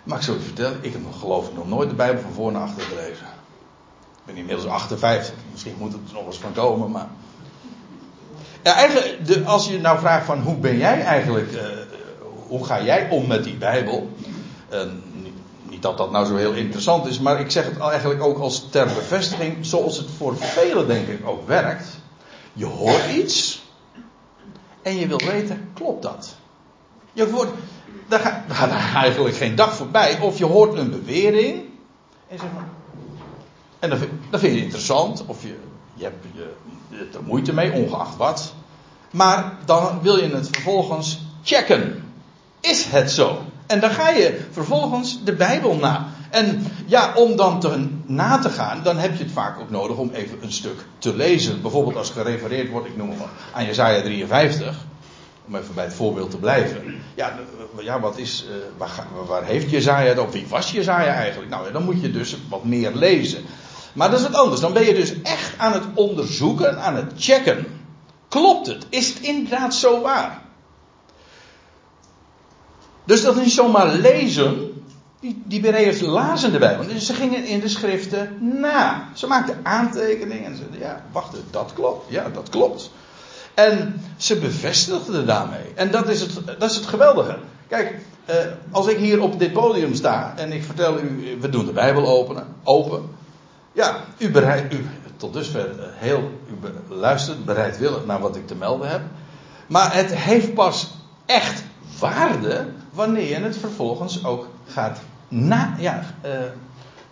Maar ik zal je vertellen, ik heb geloof ik nog nooit de Bijbel van voor naar achter gelezen. Ik ben inmiddels 58, misschien moet het er nog eens van komen, maar. Ja, eigenlijk, de, als je nou vraagt van hoe ben jij eigenlijk uh, hoe ga jij om met die Bijbel? niet, niet, dat dat nou zo heel interessant is, maar ik zeg het eigenlijk ook als ter bevestiging, zoals het voor velen denk ik ook werkt. Je hoort iets en je wil weten, klopt dat? Je wordt, daar gaat, eigenlijk geen dag voorbij. Of je hoort een bewering en zeg maar, en vind, dat vind je interessant, of je, je hebt je, er moeite mee, ongeacht wat. Maar dan wil je het vervolgens checken. Is het zo? En dan ga je vervolgens de Bijbel na. En ja, om dan te, na te gaan, dan heb je het vaak ook nodig om even een stuk te lezen. Bijvoorbeeld als gerefereerd wordt, ik noem maar, aan Jezaja 53. Om even bij het voorbeeld te blijven. Ja, ja wat is, uh, waar, waar, heeft Jezaja het op? Wie was Jezaja eigenlijk? Nou, dan moet je dus wat meer lezen. Maar dat is wat anders. Dan ben je dus echt aan het onderzoeken, aan het checken. Klopt het? Is het inderdaad zo waar? Dus dat is niet zomaar lezen. Die, die Bereërs lazen de Bijbel. Dus ze gingen in de schriften na. Ze maakten aantekeningen en zeiden: Ja, wacht, dat klopt. Ja, dat klopt. En ze bevestigden daarmee. En dat is het, dat is het geweldige. Kijk, eh, als ik hier op dit podium sta en ik vertel u, we doen de Bijbel openen, open. Ja, u, bereid, u tot dusver eh, heel, u luistert bereidwillig naar wat ik te melden heb. Maar het heeft pas echt waarde wanneer je het vervolgens ook gaat na, ja, uh,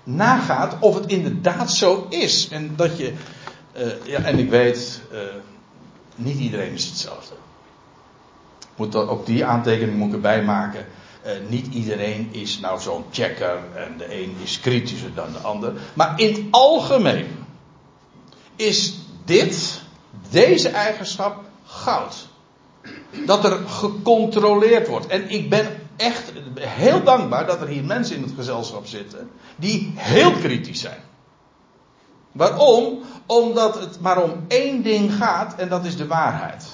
nagaat of het inderdaad zo is. En dat je, uh, ja, en ik weet, uh, niet iedereen is hetzelfde. Moet dat, ook die aantekening moet ik erbij maken. niet iedereen is nou zo'n checker en de een is kritischer dan de ander. Maar in het algemeen is dit, deze eigenschap, goud dat er gecontroleerd wordt. En ik ben echt heel dankbaar dat er hier mensen in het gezelschap zitten die heel kritisch zijn. Waarom? Omdat het maar om één ding gaat en dat is de waarheid.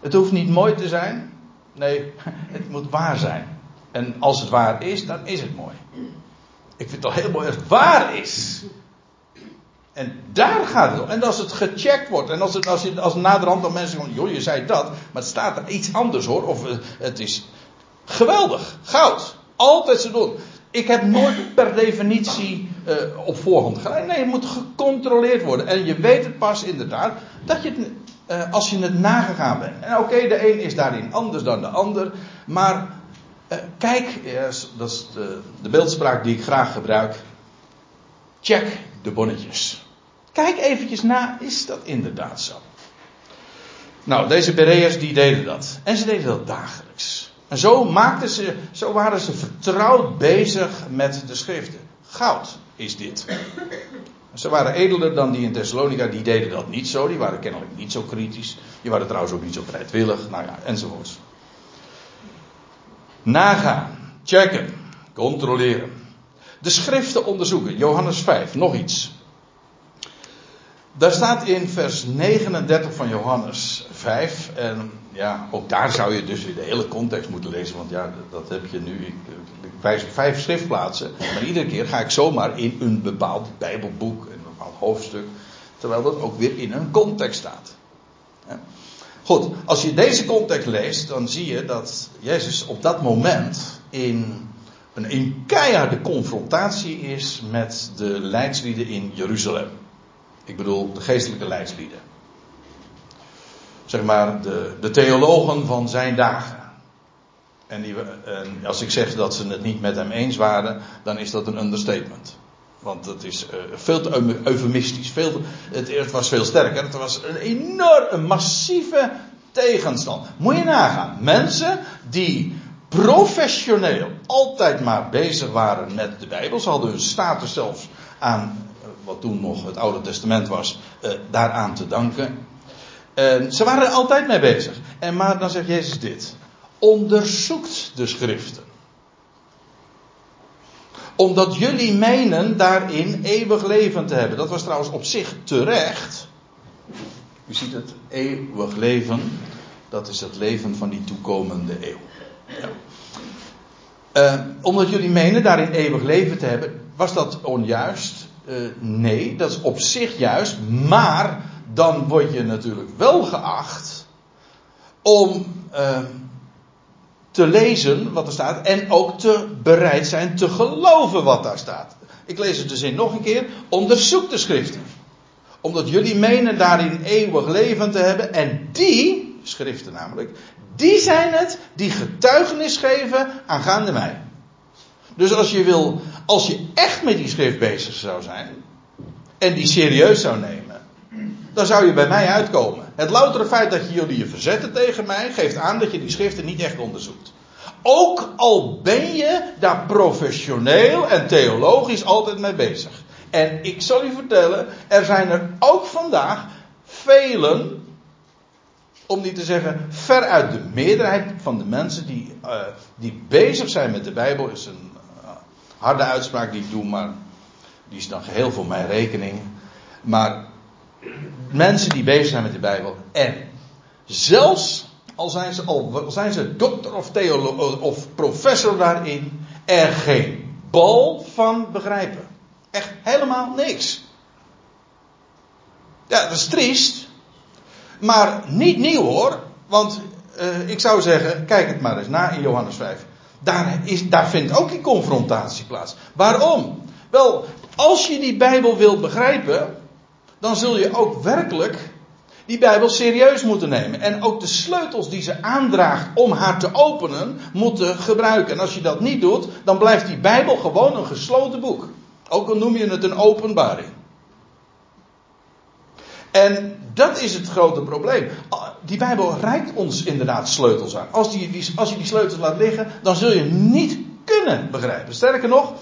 Het hoeft niet mooi te zijn. Nee, het moet waar zijn. En als het waar is, dan is het mooi. Ik vind het al heel mooi als het waar is. En daar gaat het om. En als het gecheckt wordt. En als, het, als, je, als naderhand dan mensen zeggen: joh, je zei dat. Maar het staat er iets anders hoor. Of eh, het is geweldig. Goud. Altijd zo doen. Ik heb nooit per definitie uh, op voorhand gelijk. Nee, het moet gecontroleerd worden. En je weet het pas inderdaad. Dat je het, uh, als je het nagegaan bent. En oké, de een is daarin anders dan de ander. Maar kijk, dat is de, de beeldspraak die ik graag gebruik. Check de bonnetjes. Kijk eventjes na, is dat inderdaad zo? Nou, deze Bereërs die deden dat. En ze deden dat dagelijks. En zo maakten ze, zo waren ze vertrouwd bezig met de schriften. Goud is dit. Ze waren edeler dan die in Thessalonica, die deden dat niet zo. Die waren kennelijk niet zo kritisch. Die waren trouwens ook niet zo bereidwillig. Nou ja, enzovoorts. Nagaan, checken, controleren. De schriften onderzoeken. Johannes 5, nog iets. Daar staat in vers 39 van Johannes 5. En ja, ook daar zou je dus weer de hele context moeten lezen. Want ja, dat heb je nu. Ik, wijs op vijf schriftplaatsen. Maar iedere keer ga ik zomaar in een bepaald Bijbelboek, een bepaald hoofdstuk. Terwijl dat ook weer in een context staat. Goed, als je deze context leest, dan zie je dat Jezus op dat moment in een, een keiharde confrontatie is met de leidslieden in Jeruzalem. Ik bedoel de geestelijke leidslieden. Zeg maar de, de theologen van zijn dagen. En, die, als ik zeg dat ze het niet met hem eens waren, dan is dat een understatement. Want het is uh, veel te eufemistisch. Veel het, was veel sterker. Het was een enorm, massieve tegenstand. Moet je nagaan. Mensen die professioneel altijd maar bezig waren met de Bijbel. Ze hadden hun status zelfs aan wat toen nog het Oude Testament was, uh, daaraan te danken. En ze waren er altijd mee bezig. En maar dan zegt Jezus dit. Onderzoekt de schriften. Omdat jullie menen daarin eeuwig leven te hebben. Dat was trouwens op zich terecht. U ziet het, eeuwig leven. Dat is het leven van die toekomende eeuw. Uh, omdat jullie menen daarin eeuwig leven te hebben, was dat onjuist? Uh, nee, dat is op zich juist, maar dan word je natuurlijk wel geacht om uh, te lezen wat er staat en ook te bereid zijn te geloven wat daar staat. Ik lees het de zin nog een keer. Onderzoek de schriften. Omdat jullie menen daarin eeuwig leven te hebben en die, schriften namelijk, die zijn het die getuigenis geven aangaande mij. Dus als je wil, als je echt met die schrift bezig zou zijn en die serieus zou nemen, dan zou je bij mij uitkomen. Het loutere feit dat jullie je verzetten tegen mij geeft aan dat je die schriften niet echt onderzoekt. Ook al ben je daar professioneel en theologisch altijd mee bezig. En ik zal u vertellen, er zijn er ook vandaag velen, om niet te zeggen veruit de meerderheid van de mensen die, uh, die bezig zijn met de Bijbel, is een harde uitspraak die ik doe, maar die is dan geheel voor mijn rekening. Maar mensen die bezig zijn met de Bijbel en zelfs al zijn ze, al zijn ze dokter of theoloog of professor daarin, er geen bal van begrijpen. Echt helemaal niks. Ja, dat is triest. Maar niet nieuw hoor. Want uh, ik zou zeggen, kijk het maar eens na in Johannes 5. Daar, is, daar vindt ook die confrontatie plaats. Waarom? Wel, als je die Bijbel wilt begrijpen, dan zul je ook werkelijk die Bijbel serieus moeten nemen. En ook de sleutels die ze aandraagt om haar te openen, moeten gebruiken. En als je dat niet doet, dan blijft die Bijbel gewoon een gesloten boek. Ook al noem je het een openbaring. En dat is het grote probleem. Die Bijbel reikt ons inderdaad sleutels aan. Als, die, als je die sleutels laat liggen, dan zul je niet kunnen begrijpen. Sterker nog,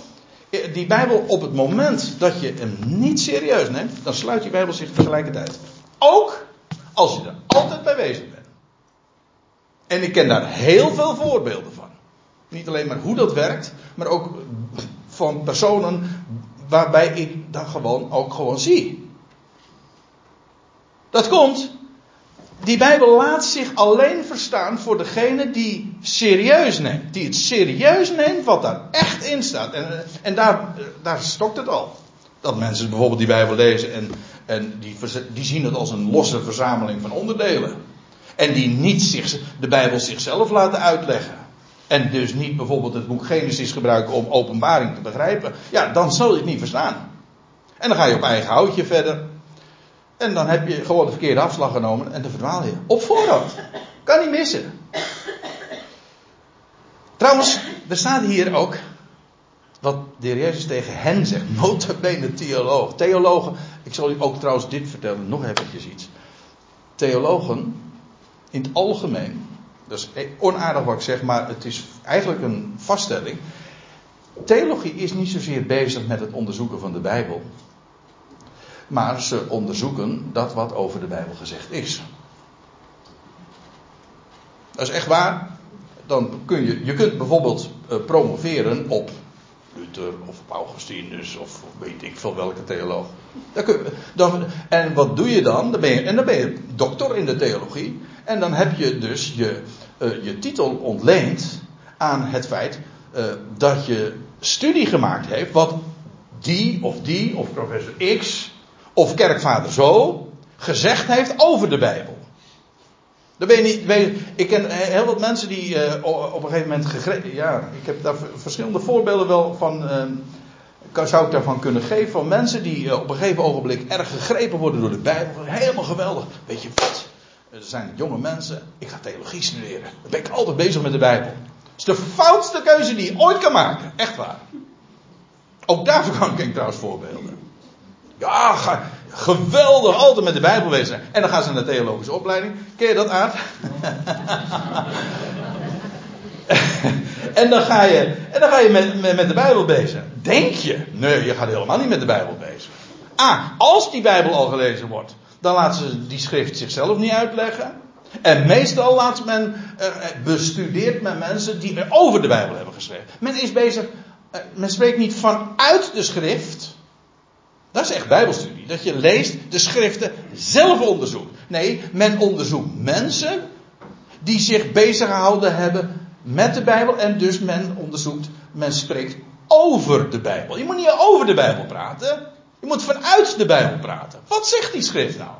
die Bijbel op het moment dat je hem niet serieus neemt, dan sluit die Bijbel zich tegelijkertijd. Ook als je er altijd bij bezig bent. En ik ken daar heel veel voorbeelden van. Niet alleen maar hoe dat werkt, maar ook van personen waarbij ik dat gewoon ook gewoon zie. Dat komt. Die Bijbel laat zich alleen verstaan voor degene die serieus neemt. Die het serieus neemt wat daar echt in staat. En, en daar, daar stokt het al. Dat mensen bijvoorbeeld die Bijbel lezen en, en die, die zien het als een losse verzameling van onderdelen. En die niet zich, de Bijbel zichzelf laten uitleggen. En dus niet bijvoorbeeld het boek Genesis gebruiken om openbaring te begrijpen. Ja, dan zal je het niet verstaan. En dan ga je op eigen houtje verder. En dan heb je gewoon de verkeerde afslag genomen en dan verdwaal je. Op voorhand. Kan niet missen. Trouwens, er staat hier ook wat de heer Jezus tegen hen zegt. Nota bene theoloog. Theologen, ik zal u ook trouwens dit vertellen, nog eventjes iets. Theologen, in het algemeen, dat is onaardig wat ik zeg, maar het is eigenlijk een vaststelling. Theologie is niet zozeer bezig met het onderzoeken van de Bijbel. Maar ze onderzoeken dat wat over de Bijbel gezegd is. Dat is echt waar. Dan kun je, je kunt bijvoorbeeld uh, promoveren op Luther of op Augustinus of weet ik veel welke theoloog. Dan dan, en wat doe je dan? dan ben je, en dan ben je dokter in de theologie. En dan heb je dus je, uh, je titel ontleend aan het feit uh, dat je studie gemaakt heeft wat die of die of professor X of kerkvader zo gezegd heeft over de Bijbel. Dan ben je niet, ik ken heel wat mensen die uh, op een gegeven moment gegrepen. Ja, ik heb daar verschillende voorbeelden wel van. Uh, zou ik daarvan kunnen geven. Van mensen die op een gegeven ogenblik erg gegrepen worden door de Bijbel. Helemaal geweldig. Weet je wat? Er zijn jonge mensen. Ik ga theologie studeren. Dan ben ik altijd bezig met de Bijbel. Dat is de foutste keuze die je ooit kan maken. Echt waar. Ook daarvoor kan ik trouwens voorbeelden. Ja, geweldig, altijd met de Bijbel bezig. En dan gaan ze naar de theologische opleiding. Ken je dat aard? en dan ga je, en dan ga je met, met, de Bijbel bezig. Denk je? Nee, je gaat helemaal niet met de Bijbel bezig. Ah, als die Bijbel al gelezen wordt, dan laten ze die schrift zichzelf niet uitleggen. En meestal laat men, uh, bestudeert men mensen die er over de Bijbel hebben geschreven. Men is bezig, uh, men spreekt niet vanuit de schrift. Dat is echt Bijbelstudie. Dat je leest de schriften zelf onderzoekt. Nee, men onderzoekt mensen die zich bezig gehouden hebben met de Bijbel. En dus men onderzoekt, men spreekt over de Bijbel. Je moet niet over de Bijbel praten. Je moet vanuit de Bijbel praten. Wat zegt die schrift nou?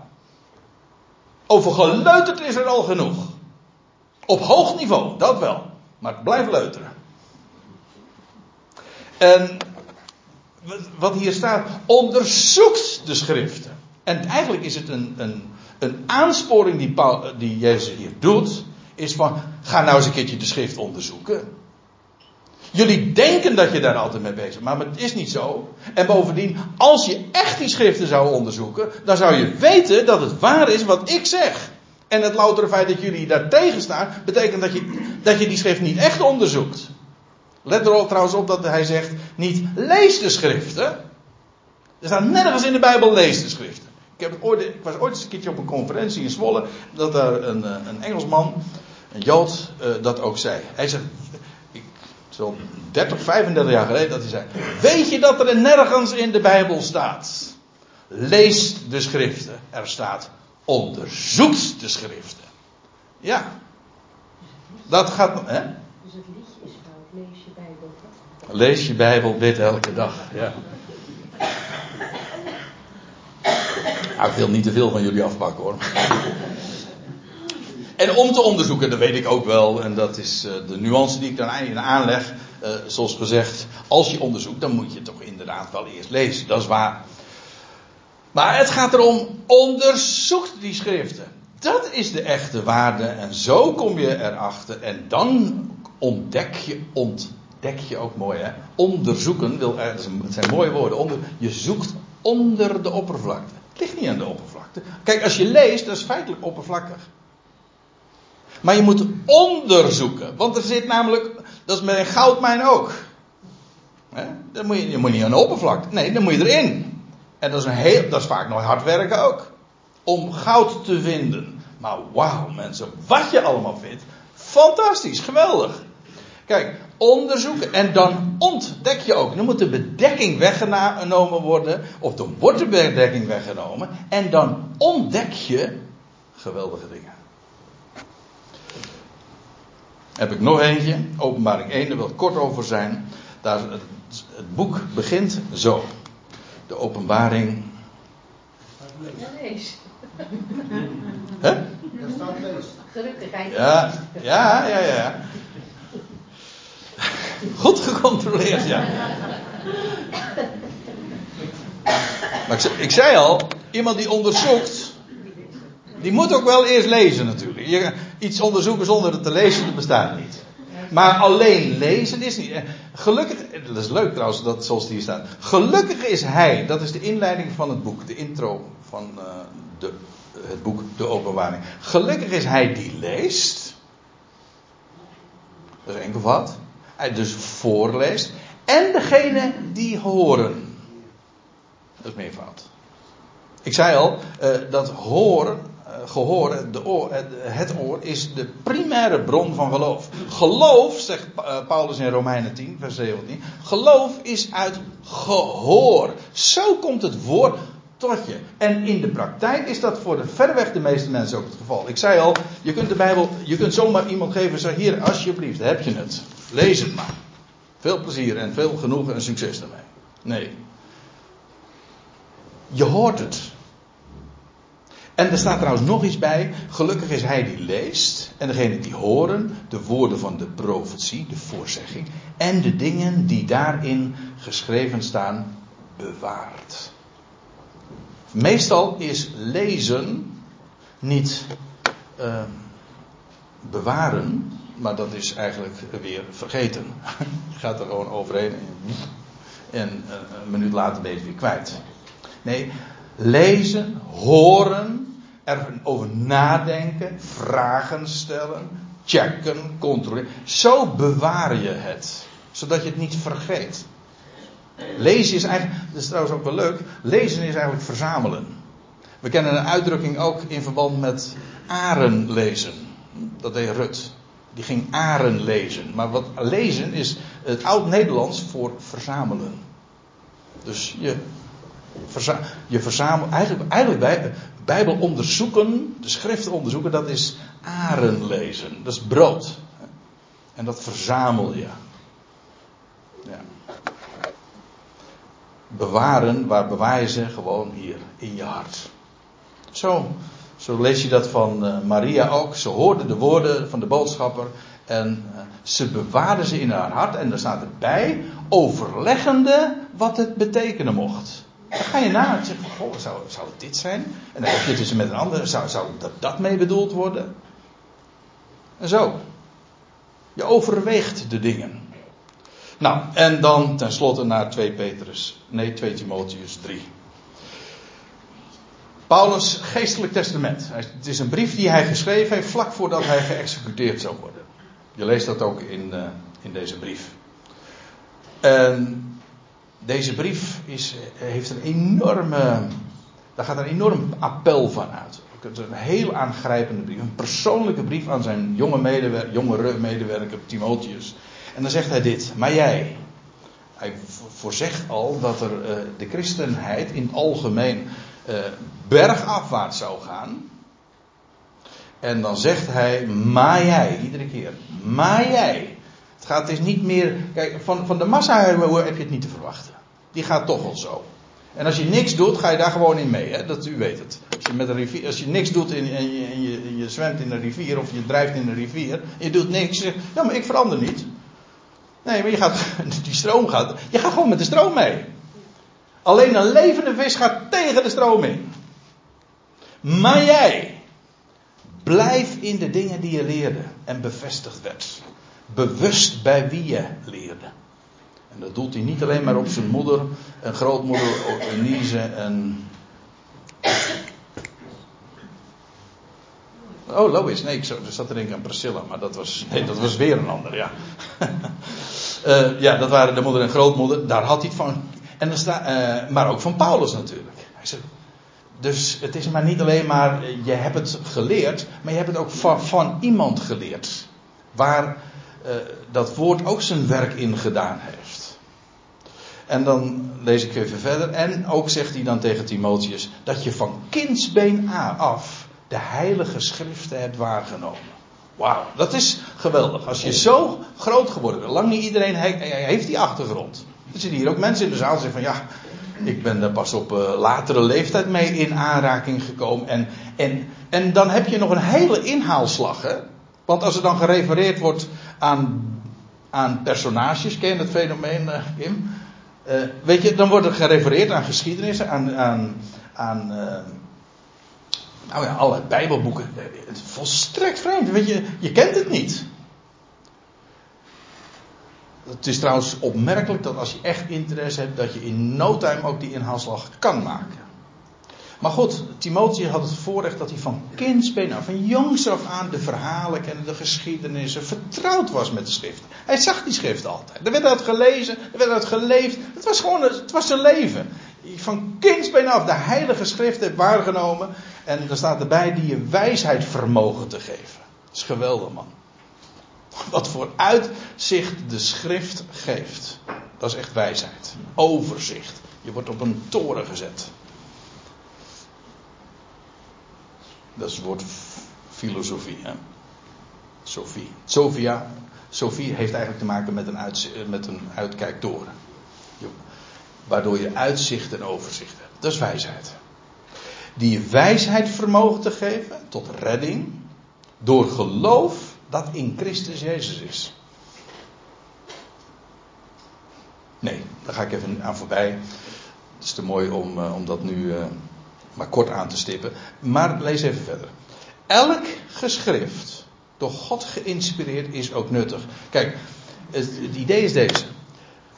Over geleuterd is er al genoeg. Op hoog niveau, dat wel. Maar blijf leuteren. En wat hier staat, onderzoekt de schriften. En eigenlijk is het een, een, een aansporing die, Paul, die Jezus hier doet, is van, ga nou eens een keertje de schrift onderzoeken. Jullie denken dat je daar altijd mee bezig bent, maar het is niet zo. En bovendien, als je echt die schriften zou onderzoeken, dan zou je weten dat het waar is wat ik zeg. En het loutere feit dat jullie daar tegen staan, betekent dat je, dat je die schrift niet echt onderzoekt. Let er ook trouwens op dat hij zegt, niet lees de schriften. Er staat nergens in de Bijbel lees de schriften. Ik, heb ooit, ik was ooit eens een keertje op een conferentie in Zwolle, dat daar een, eh, een Engelsman, een Jood, uh, dat ook zei. Hij zegt, ik, zo'n 30, 35 jaar geleden, dat hij zei, weet je dat er nergens in de Bijbel staat? Lees de schriften. Er staat, onderzoekt de schriften. Ja. Dat gaat, hè? Dus het liedje is fout, lees je Bijbel. Lees je Bijbel, bid elke dag, ja. Nou, ik wil niet te veel van jullie afpakken hoor. En om te onderzoeken, dat weet ik ook wel, en dat is uh, de nuance die ik dan in aanleg. Uh, zoals gezegd, als je onderzoekt, dan moet je toch inderdaad wel eerst lezen. Dat is waar. Maar het gaat erom, onderzoek die schriften. Dat is de echte waarde en zo kom je erachter en dan ontdek je, ontdek je ook mooi hè. Onderzoeken, wil, het zijn mooie woorden, onder, je zoekt onder de oppervlakte. Het ligt niet aan de oppervlakte. Kijk, als je leest, dat is feitelijk oppervlakkig. Maar je moet onderzoeken. Want er zit namelijk, dat is met een goudmijn ook. Dan moet je, je moet niet aan de oppervlakte. Nee, dan moet je erin. En dat is, een heel, dat is vaak nog hard werken ook. Om goud te vinden. Maar wauw mensen, wat je allemaal vindt. Fantastisch, geweldig. Kijk, onderzoeken en dan ontdek je ook. Dan moet de bedekking weggenomen worden, of dan wordt de bedekking weggenomen, en dan ontdek je geweldige dingen. Heb ik nog eentje, openbaring 1, daar wil ik kort over zijn. Daar, het boek begint zo. De openbaring. Lees. Hè? Gelukkig. Ja, ja, ja, ja. Goed gecontroleerd, ja. Maar ik, ik, zei al, iemand die onderzoekt, die moet ook wel eerst lezen natuurlijk. Je, iets onderzoeken zonder het te lezen, dat bestaat niet. Maar alleen lezen is niet. Eh, gelukkig, dat is leuk trouwens, dat, zoals het hier staat. Gelukkig is hij, dat is de inleiding van het boek, de intro van uh, de, het boek De Openbaring. Gelukkig is hij die leest. Dat is enkelvoud hij dus voorleest. En degene die horen. Dat is meervoud. Ik zei al, uh, dat horen, uh, gehoor, de oor, uh, het oor, is de primaire bron van geloof. Geloof, zegt Paulus in Romeinen 10, vers 17. Geloof is uit gehoor. Zo komt het woord tot je. En in de praktijk is dat voor de verreweg de meeste mensen ook het geval. Ik zei al, je kunt de Bijbel, je kunt zomaar iemand geven en hier, alsjeblieft, heb je het. Lees het maar. Veel plezier en veel genoegen en succes daarmee. Nee. Je hoort het. En er staat trouwens nog iets bij. Gelukkig is hij die leest. En degene die horen de woorden van de profetie, de voorzegging. En de dingen die daarin geschreven staan, bewaart. Meestal is lezen niet uh, bewaren, maar dat is eigenlijk weer vergeten. Je gaat er gewoon overheen en een minuut later ben je het weer kwijt. Nee, lezen, horen, erover nadenken, vragen stellen, checken, controleren. Zo bewaar je het, zodat je het niet vergeet. Lezen is eigenlijk, dat is trouwens ook wel leuk, lezen is eigenlijk verzamelen. We kennen een uitdrukking ook in verband met aren lezen. Dat deed Rut. Die ging aren lezen. Maar wat lezen is het oud-Nederlands voor verzamelen. Dus je, je verzamelt. Eigenlijk, eigenlijk bij, Bijbel onderzoeken, de schriften onderzoeken, dat is aren lezen. Dat is brood. En dat verzamel je. Ja. Bewaren, waar ze? Gewoon hier, in je hart. Zo zo lees je dat van uh, Maria ook. Ze hoorde de woorden van de boodschapper en uh, ze bewaarde ze in haar hart. En er staat erbij, overleggende wat het betekenen mocht. Dan ga je na en zeg goh, zou, zou het dit zijn? En dan heb je het dus met een ander, zou, zou dat, dat mee bedoeld worden? En zo. Je overweegt de dingen. Nou, en dan tenslotte naar 2 Petrus, nee 2 Timotheus 3. Paulus' geestelijk testament. Het is een brief die hij geschreven heeft vlak voordat hij geëxecuteerd zou worden. Je leest dat ook in, uh, in deze brief. En deze brief is, heeft een enorme. Daar gaat een enorm appel van uit. Het is een heel aangrijpende brief. Een persoonlijke brief aan zijn jonge medewerker, jongere medewerker Timotheus. En dan zegt hij dit. Maar jij. Hij voorzegt al dat er uh, de christenheid in algemeen bergafwaarts zou gaan. En dan zegt hij, maar jij, iedere keer, maar jij. Het gaat is niet meer, kijk, van, van de massa heb je het niet te verwachten. Die gaat toch wel zo. En als je niks doet, ga je daar gewoon in mee, hè? dat u weet het. Als je, met een rivier, als je niks doet en, en, je, je, je, zwemt in een rivier of je drijft in een rivier, je doet niks, je zegt, ja maar ik verander niet. Nee, maar je gaat, die stroom gaat, je gaat gewoon met de stroom mee. Alleen een levende vis gaat tegen de stroom in. Maar jij, blijf in de dingen die je leerde en bevestigd werd. Bewust bij wie je leerde. En dat doelt hij niet alleen maar op zijn moeder en grootmoeder, Elise en. Oh, Lois. Nee, ik zat er denk ik aan Priscilla, maar dat was, nee, dat was weer een ander, ja. uh, ja, dat waren de moeder en grootmoeder. Daar had hij het van. En dan sta, uh, maar ook van Paulus natuurlijk. Hij zegt, dus het is maar niet alleen maar, je hebt het geleerd, maar je hebt het ook van, van iemand geleerd. Waar uh, dat woord ook zijn werk in gedaan heeft. En dan lees ik even verder. En ook zegt hij dan tegen Timotheus dat je van kindsbeen af de heilige schriften hebt waargenomen. Wauw, dat is geweldig. Als je zo groot geworden bent, lang niet iedereen heeft die achtergrond. Er zitten hier ook mensen in de zaal die zeggen van ja, ik ben er pas op uh, latere leeftijd mee in aanraking gekomen. En, en, en dan heb je nog een hele inhaalslag. Hè? Want als er dan gerefereerd wordt aan, aan personages, ken je dat fenomeen, uh, Kim? Uh, weet je, dan wordt er gerefereerd aan geschiedenissen, aan, aan, aan nou ja, allerlei bijbelboeken. Het volstrekt vreemd, weet je, je kent het niet. Het is trouwens opmerkelijk dat als je echt interesse hebt, dat je in no time ook die inhaalslag kan maken. Maar goed, Timotheus had het voorrecht dat hij van kindsbeen af, van jongs af aan, de verhalen kende, de geschiedenissen, vertrouwd was met de schrift. Hij zag die schrift altijd. Er werd uit gelezen, er werd uit geleefd. Het was gewoon, het was zijn leven. Van kindsbeen af de heilige schrift hebt waargenomen. En er staat erbij die je wijsheid vermogen te geven. Dat is geweldig man. Wat voor uitzicht de schrift geeft. Dat is echt wijsheid. Overzicht. Je wordt op een toren gezet. Dat is het woord filosofie. Hè? Sophie. Sophia. Sophie heeft eigenlijk te maken met een, met een uitkijktoren. Waardoor je uitzicht en overzicht hebt. Dat is wijsheid. Die wijsheid vermogen te geven tot redding. Door geloof dat in Christus Jezus is. Nee, daar ga ik even aan voorbij. Het is te mooi om, uh, om dat nu uh, maar kort aan te stippen. Maar lees even verder. Elk geschrift, door God geïnspireerd, is ook nuttig. Kijk, het, het idee is deze.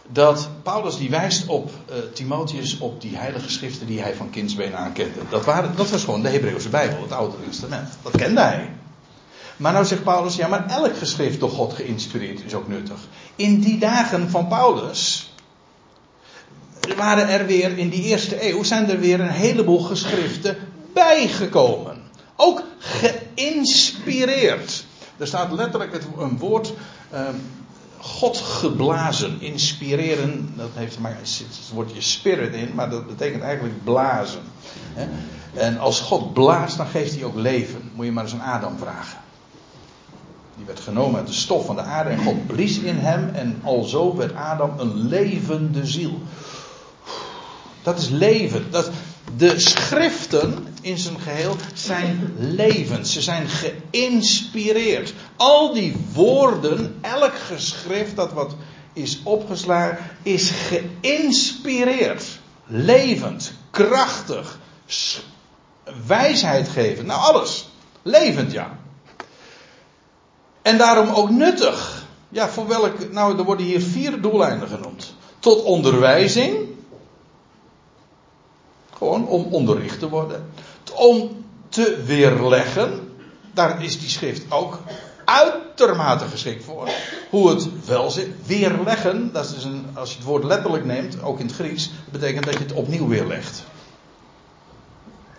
Dat Paulus die wijst op uh, Timotheus op die heilige schriften die hij van kindsbeen aan kende. Dat, waren, dat was gewoon de Hebreeuwse Bijbel, het Oude Testament. Dat kende hij. Maar nou zegt Paulus, ja, maar elk geschrift door God geïnspireerd is ook nuttig. In die dagen van Paulus waren er weer, in die eerste eeuw, zijn er weer een heleboel geschriften bijgekomen. Ook geïnspireerd. Er staat letterlijk het, een woord, uh, God geblazen, inspireren, dat heeft maar het woordje spirit in, maar dat betekent eigenlijk blazen. En als God blaast, dan geeft hij ook leven. Moet je maar eens aan Adam vragen. Die werd genomen uit de stof van de aarde en God blies in hem en alzo werd Adam een levende ziel. Dat is leven. Dat, de schriften in zijn geheel zijn levend. Ze zijn geïnspireerd. Al die woorden, elk geschrift dat wat is opgeslagen, is geïnspireerd. Levend, krachtig, wijsheid geven. Nou, alles. Levend, ja. En daarom ook nuttig. Ja, voor welk. Nou, er worden hier vier doeleinden genoemd: tot onderwijzing. Gewoon om onderricht te worden. Om te weerleggen. Daar is die schrift ook uitermate geschikt voor. Hoe het wel zit. Weerleggen, dat is een, als je het woord letterlijk neemt, ook in het Grieks, betekent dat je het opnieuw weerlegt.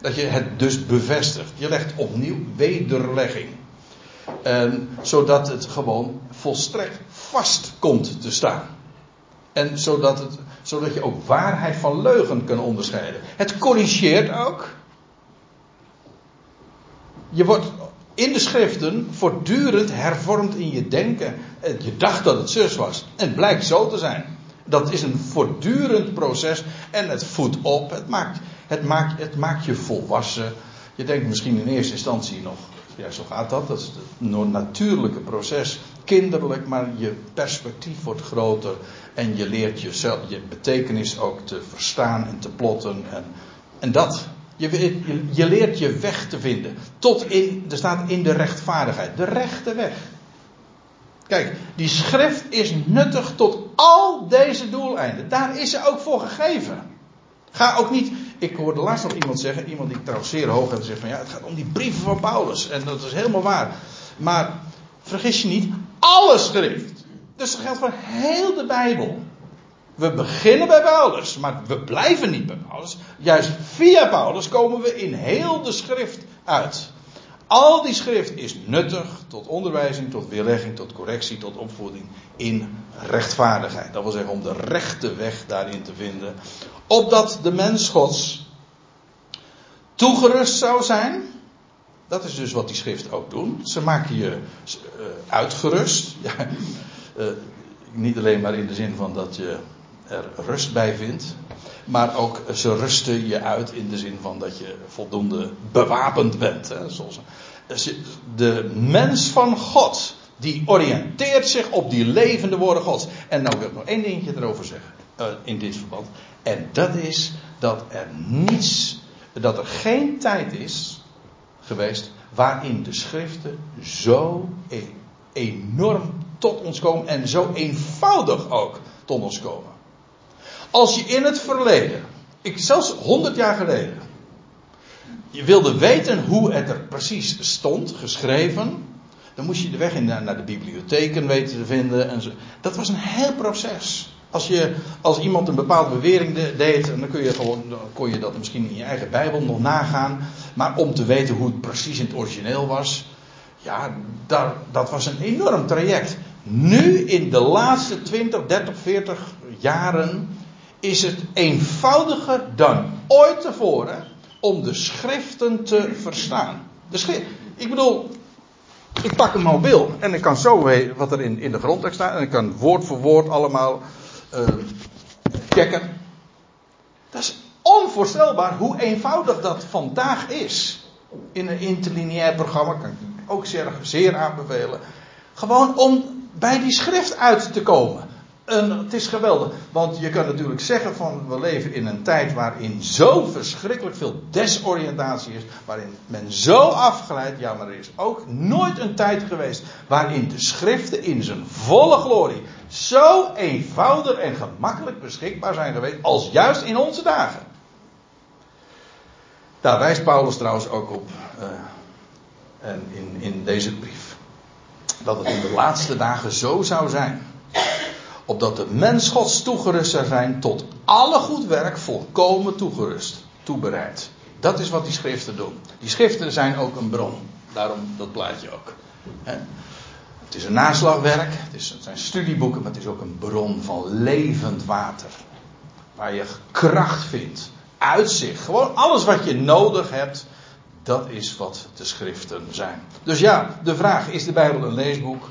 Dat je het dus bevestigt. Je legt opnieuw wederlegging. En, zodat het gewoon volstrekt vast komt te staan. En zodat, het, zodat je ook waarheid van leugen kan onderscheiden. Het corrigeert ook. Je wordt in de schriften voortdurend hervormd in je denken. Je dacht dat het zus was. En het blijkt zo te zijn. Dat is een voortdurend proces. En het voedt op. Het maakt, het maakt, het maakt je volwassen. Je denkt misschien in eerste instantie nog. Ja, zo gaat dat. Dat is het natuurlijke proces. Kinderlijk, maar je perspectief wordt groter. En je leert jezelf, je betekenis ook te verstaan en te plotten. En, en dat. Je, je, leert je weg te vinden. Tot in, er staat in de rechtvaardigheid. De rechte weg. Kijk, die schrift is nuttig tot al deze doeleinden. Daar is ze ook voor gegeven. Ga ook niet. Ik hoorde laatst nog iemand zeggen, iemand die trouwens zeer hoog heb, zegt van ja, het gaat om die brieven van Paulus. En dat is helemaal waar. Maar vergis je niet, alle schrift. Dus dat geldt voor heel de Bijbel. We beginnen bij Paulus, maar we blijven niet bij Paulus. Juist via Paulus komen we in heel de schrift uit. Al die schrift is nuttig tot onderwijzing, tot weerlegging, tot correctie, tot opvoeding in rechtvaardigheid. Dat wil zeggen om de rechte weg daarin te vinden. Opdat de mens Gods toegerust zou zijn. Dat is dus wat die schrift ook doen. Ze maken je uh, uitgerust. Ja, uh, niet alleen maar in de zin van dat je er rust bij vindt. Maar ook ze rusten je uit in de zin van dat je voldoende bewapend bent. Hè, zoals, de mens van God, die oriënteert zich op die levende woorden Gods. En nou wil ik nog één dingetje erover zeggen. Uh, in dit verband. En dat is dat er niets, dat er geen tijd is geweest waarin de schriften zo e enorm tot ons komen en zo eenvoudig ook tot ons komen. Als je in het verleden, ik, zelfs 100 jaar geleden, je wilde weten hoe het er precies stond, geschreven, dan moest je de weg in naar de bibliotheken weten te vinden. En zo. Dat was een heel proces. Als, je, als iemand een bepaalde bewering deed, dan, kun je gewoon, kon je dat misschien in je eigen Bijbel nog nagaan. Maar om te weten hoe het precies in het origineel was, ja, daar, dat was een enorm traject. Nu, in de laatste 20, 30, 40 jaren, is het eenvoudiger dan ooit tevoren om de schriften te verstaan. De ik bedoel, ik pak een mobiel en ik kan zo wat er in, in de grondtekst staat en ik kan woord voor woord allemaal uh, checken. Dat is onvoorstelbaar hoe eenvoudig dat vandaag is. In een interlineair programma kan ik ook zeer, zeer aanbevelen. Gewoon om bij die schrift uit te komen. Het is geweldig, want je kan natuurlijk zeggen van we leven in een tijd waarin zo verschrikkelijk veel desoriëntatie is, waarin men zo afgeleid, ja maar er is ook nooit een tijd geweest waarin de schriften in zijn volle glorie zo eenvoudig en gemakkelijk beschikbaar zijn geweest als juist in onze dagen. Daar wijst Paulus trouwens ook op uh, in, in deze brief. Dat het in de laatste dagen zo zou zijn opdat de mens Gods toegerust zou zijn tot alle goed werk volkomen toegerust, toebereid. Dat is wat die schriften doen. Die schriften zijn ook een bron. Daarom dat plaatje ook. Het is een naslagwerk, het, zijn studieboeken, maar het is ook een bron van levend water. Waar je kracht vindt, uitzicht, gewoon alles wat je nodig hebt, dat is wat de schriften zijn. Dus ja, de vraag: is de Bijbel een leesboek?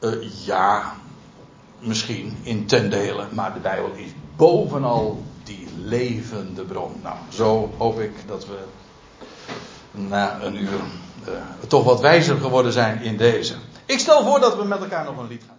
Uh, ja, misschien in ten dele, maar de Bijbel is bovenal die levende bron. Nou, zo hoop ik dat we na een uur uh, toch wat wijzer geworden zijn in deze. Ik stel voor dat we met elkaar nog een lied gaan.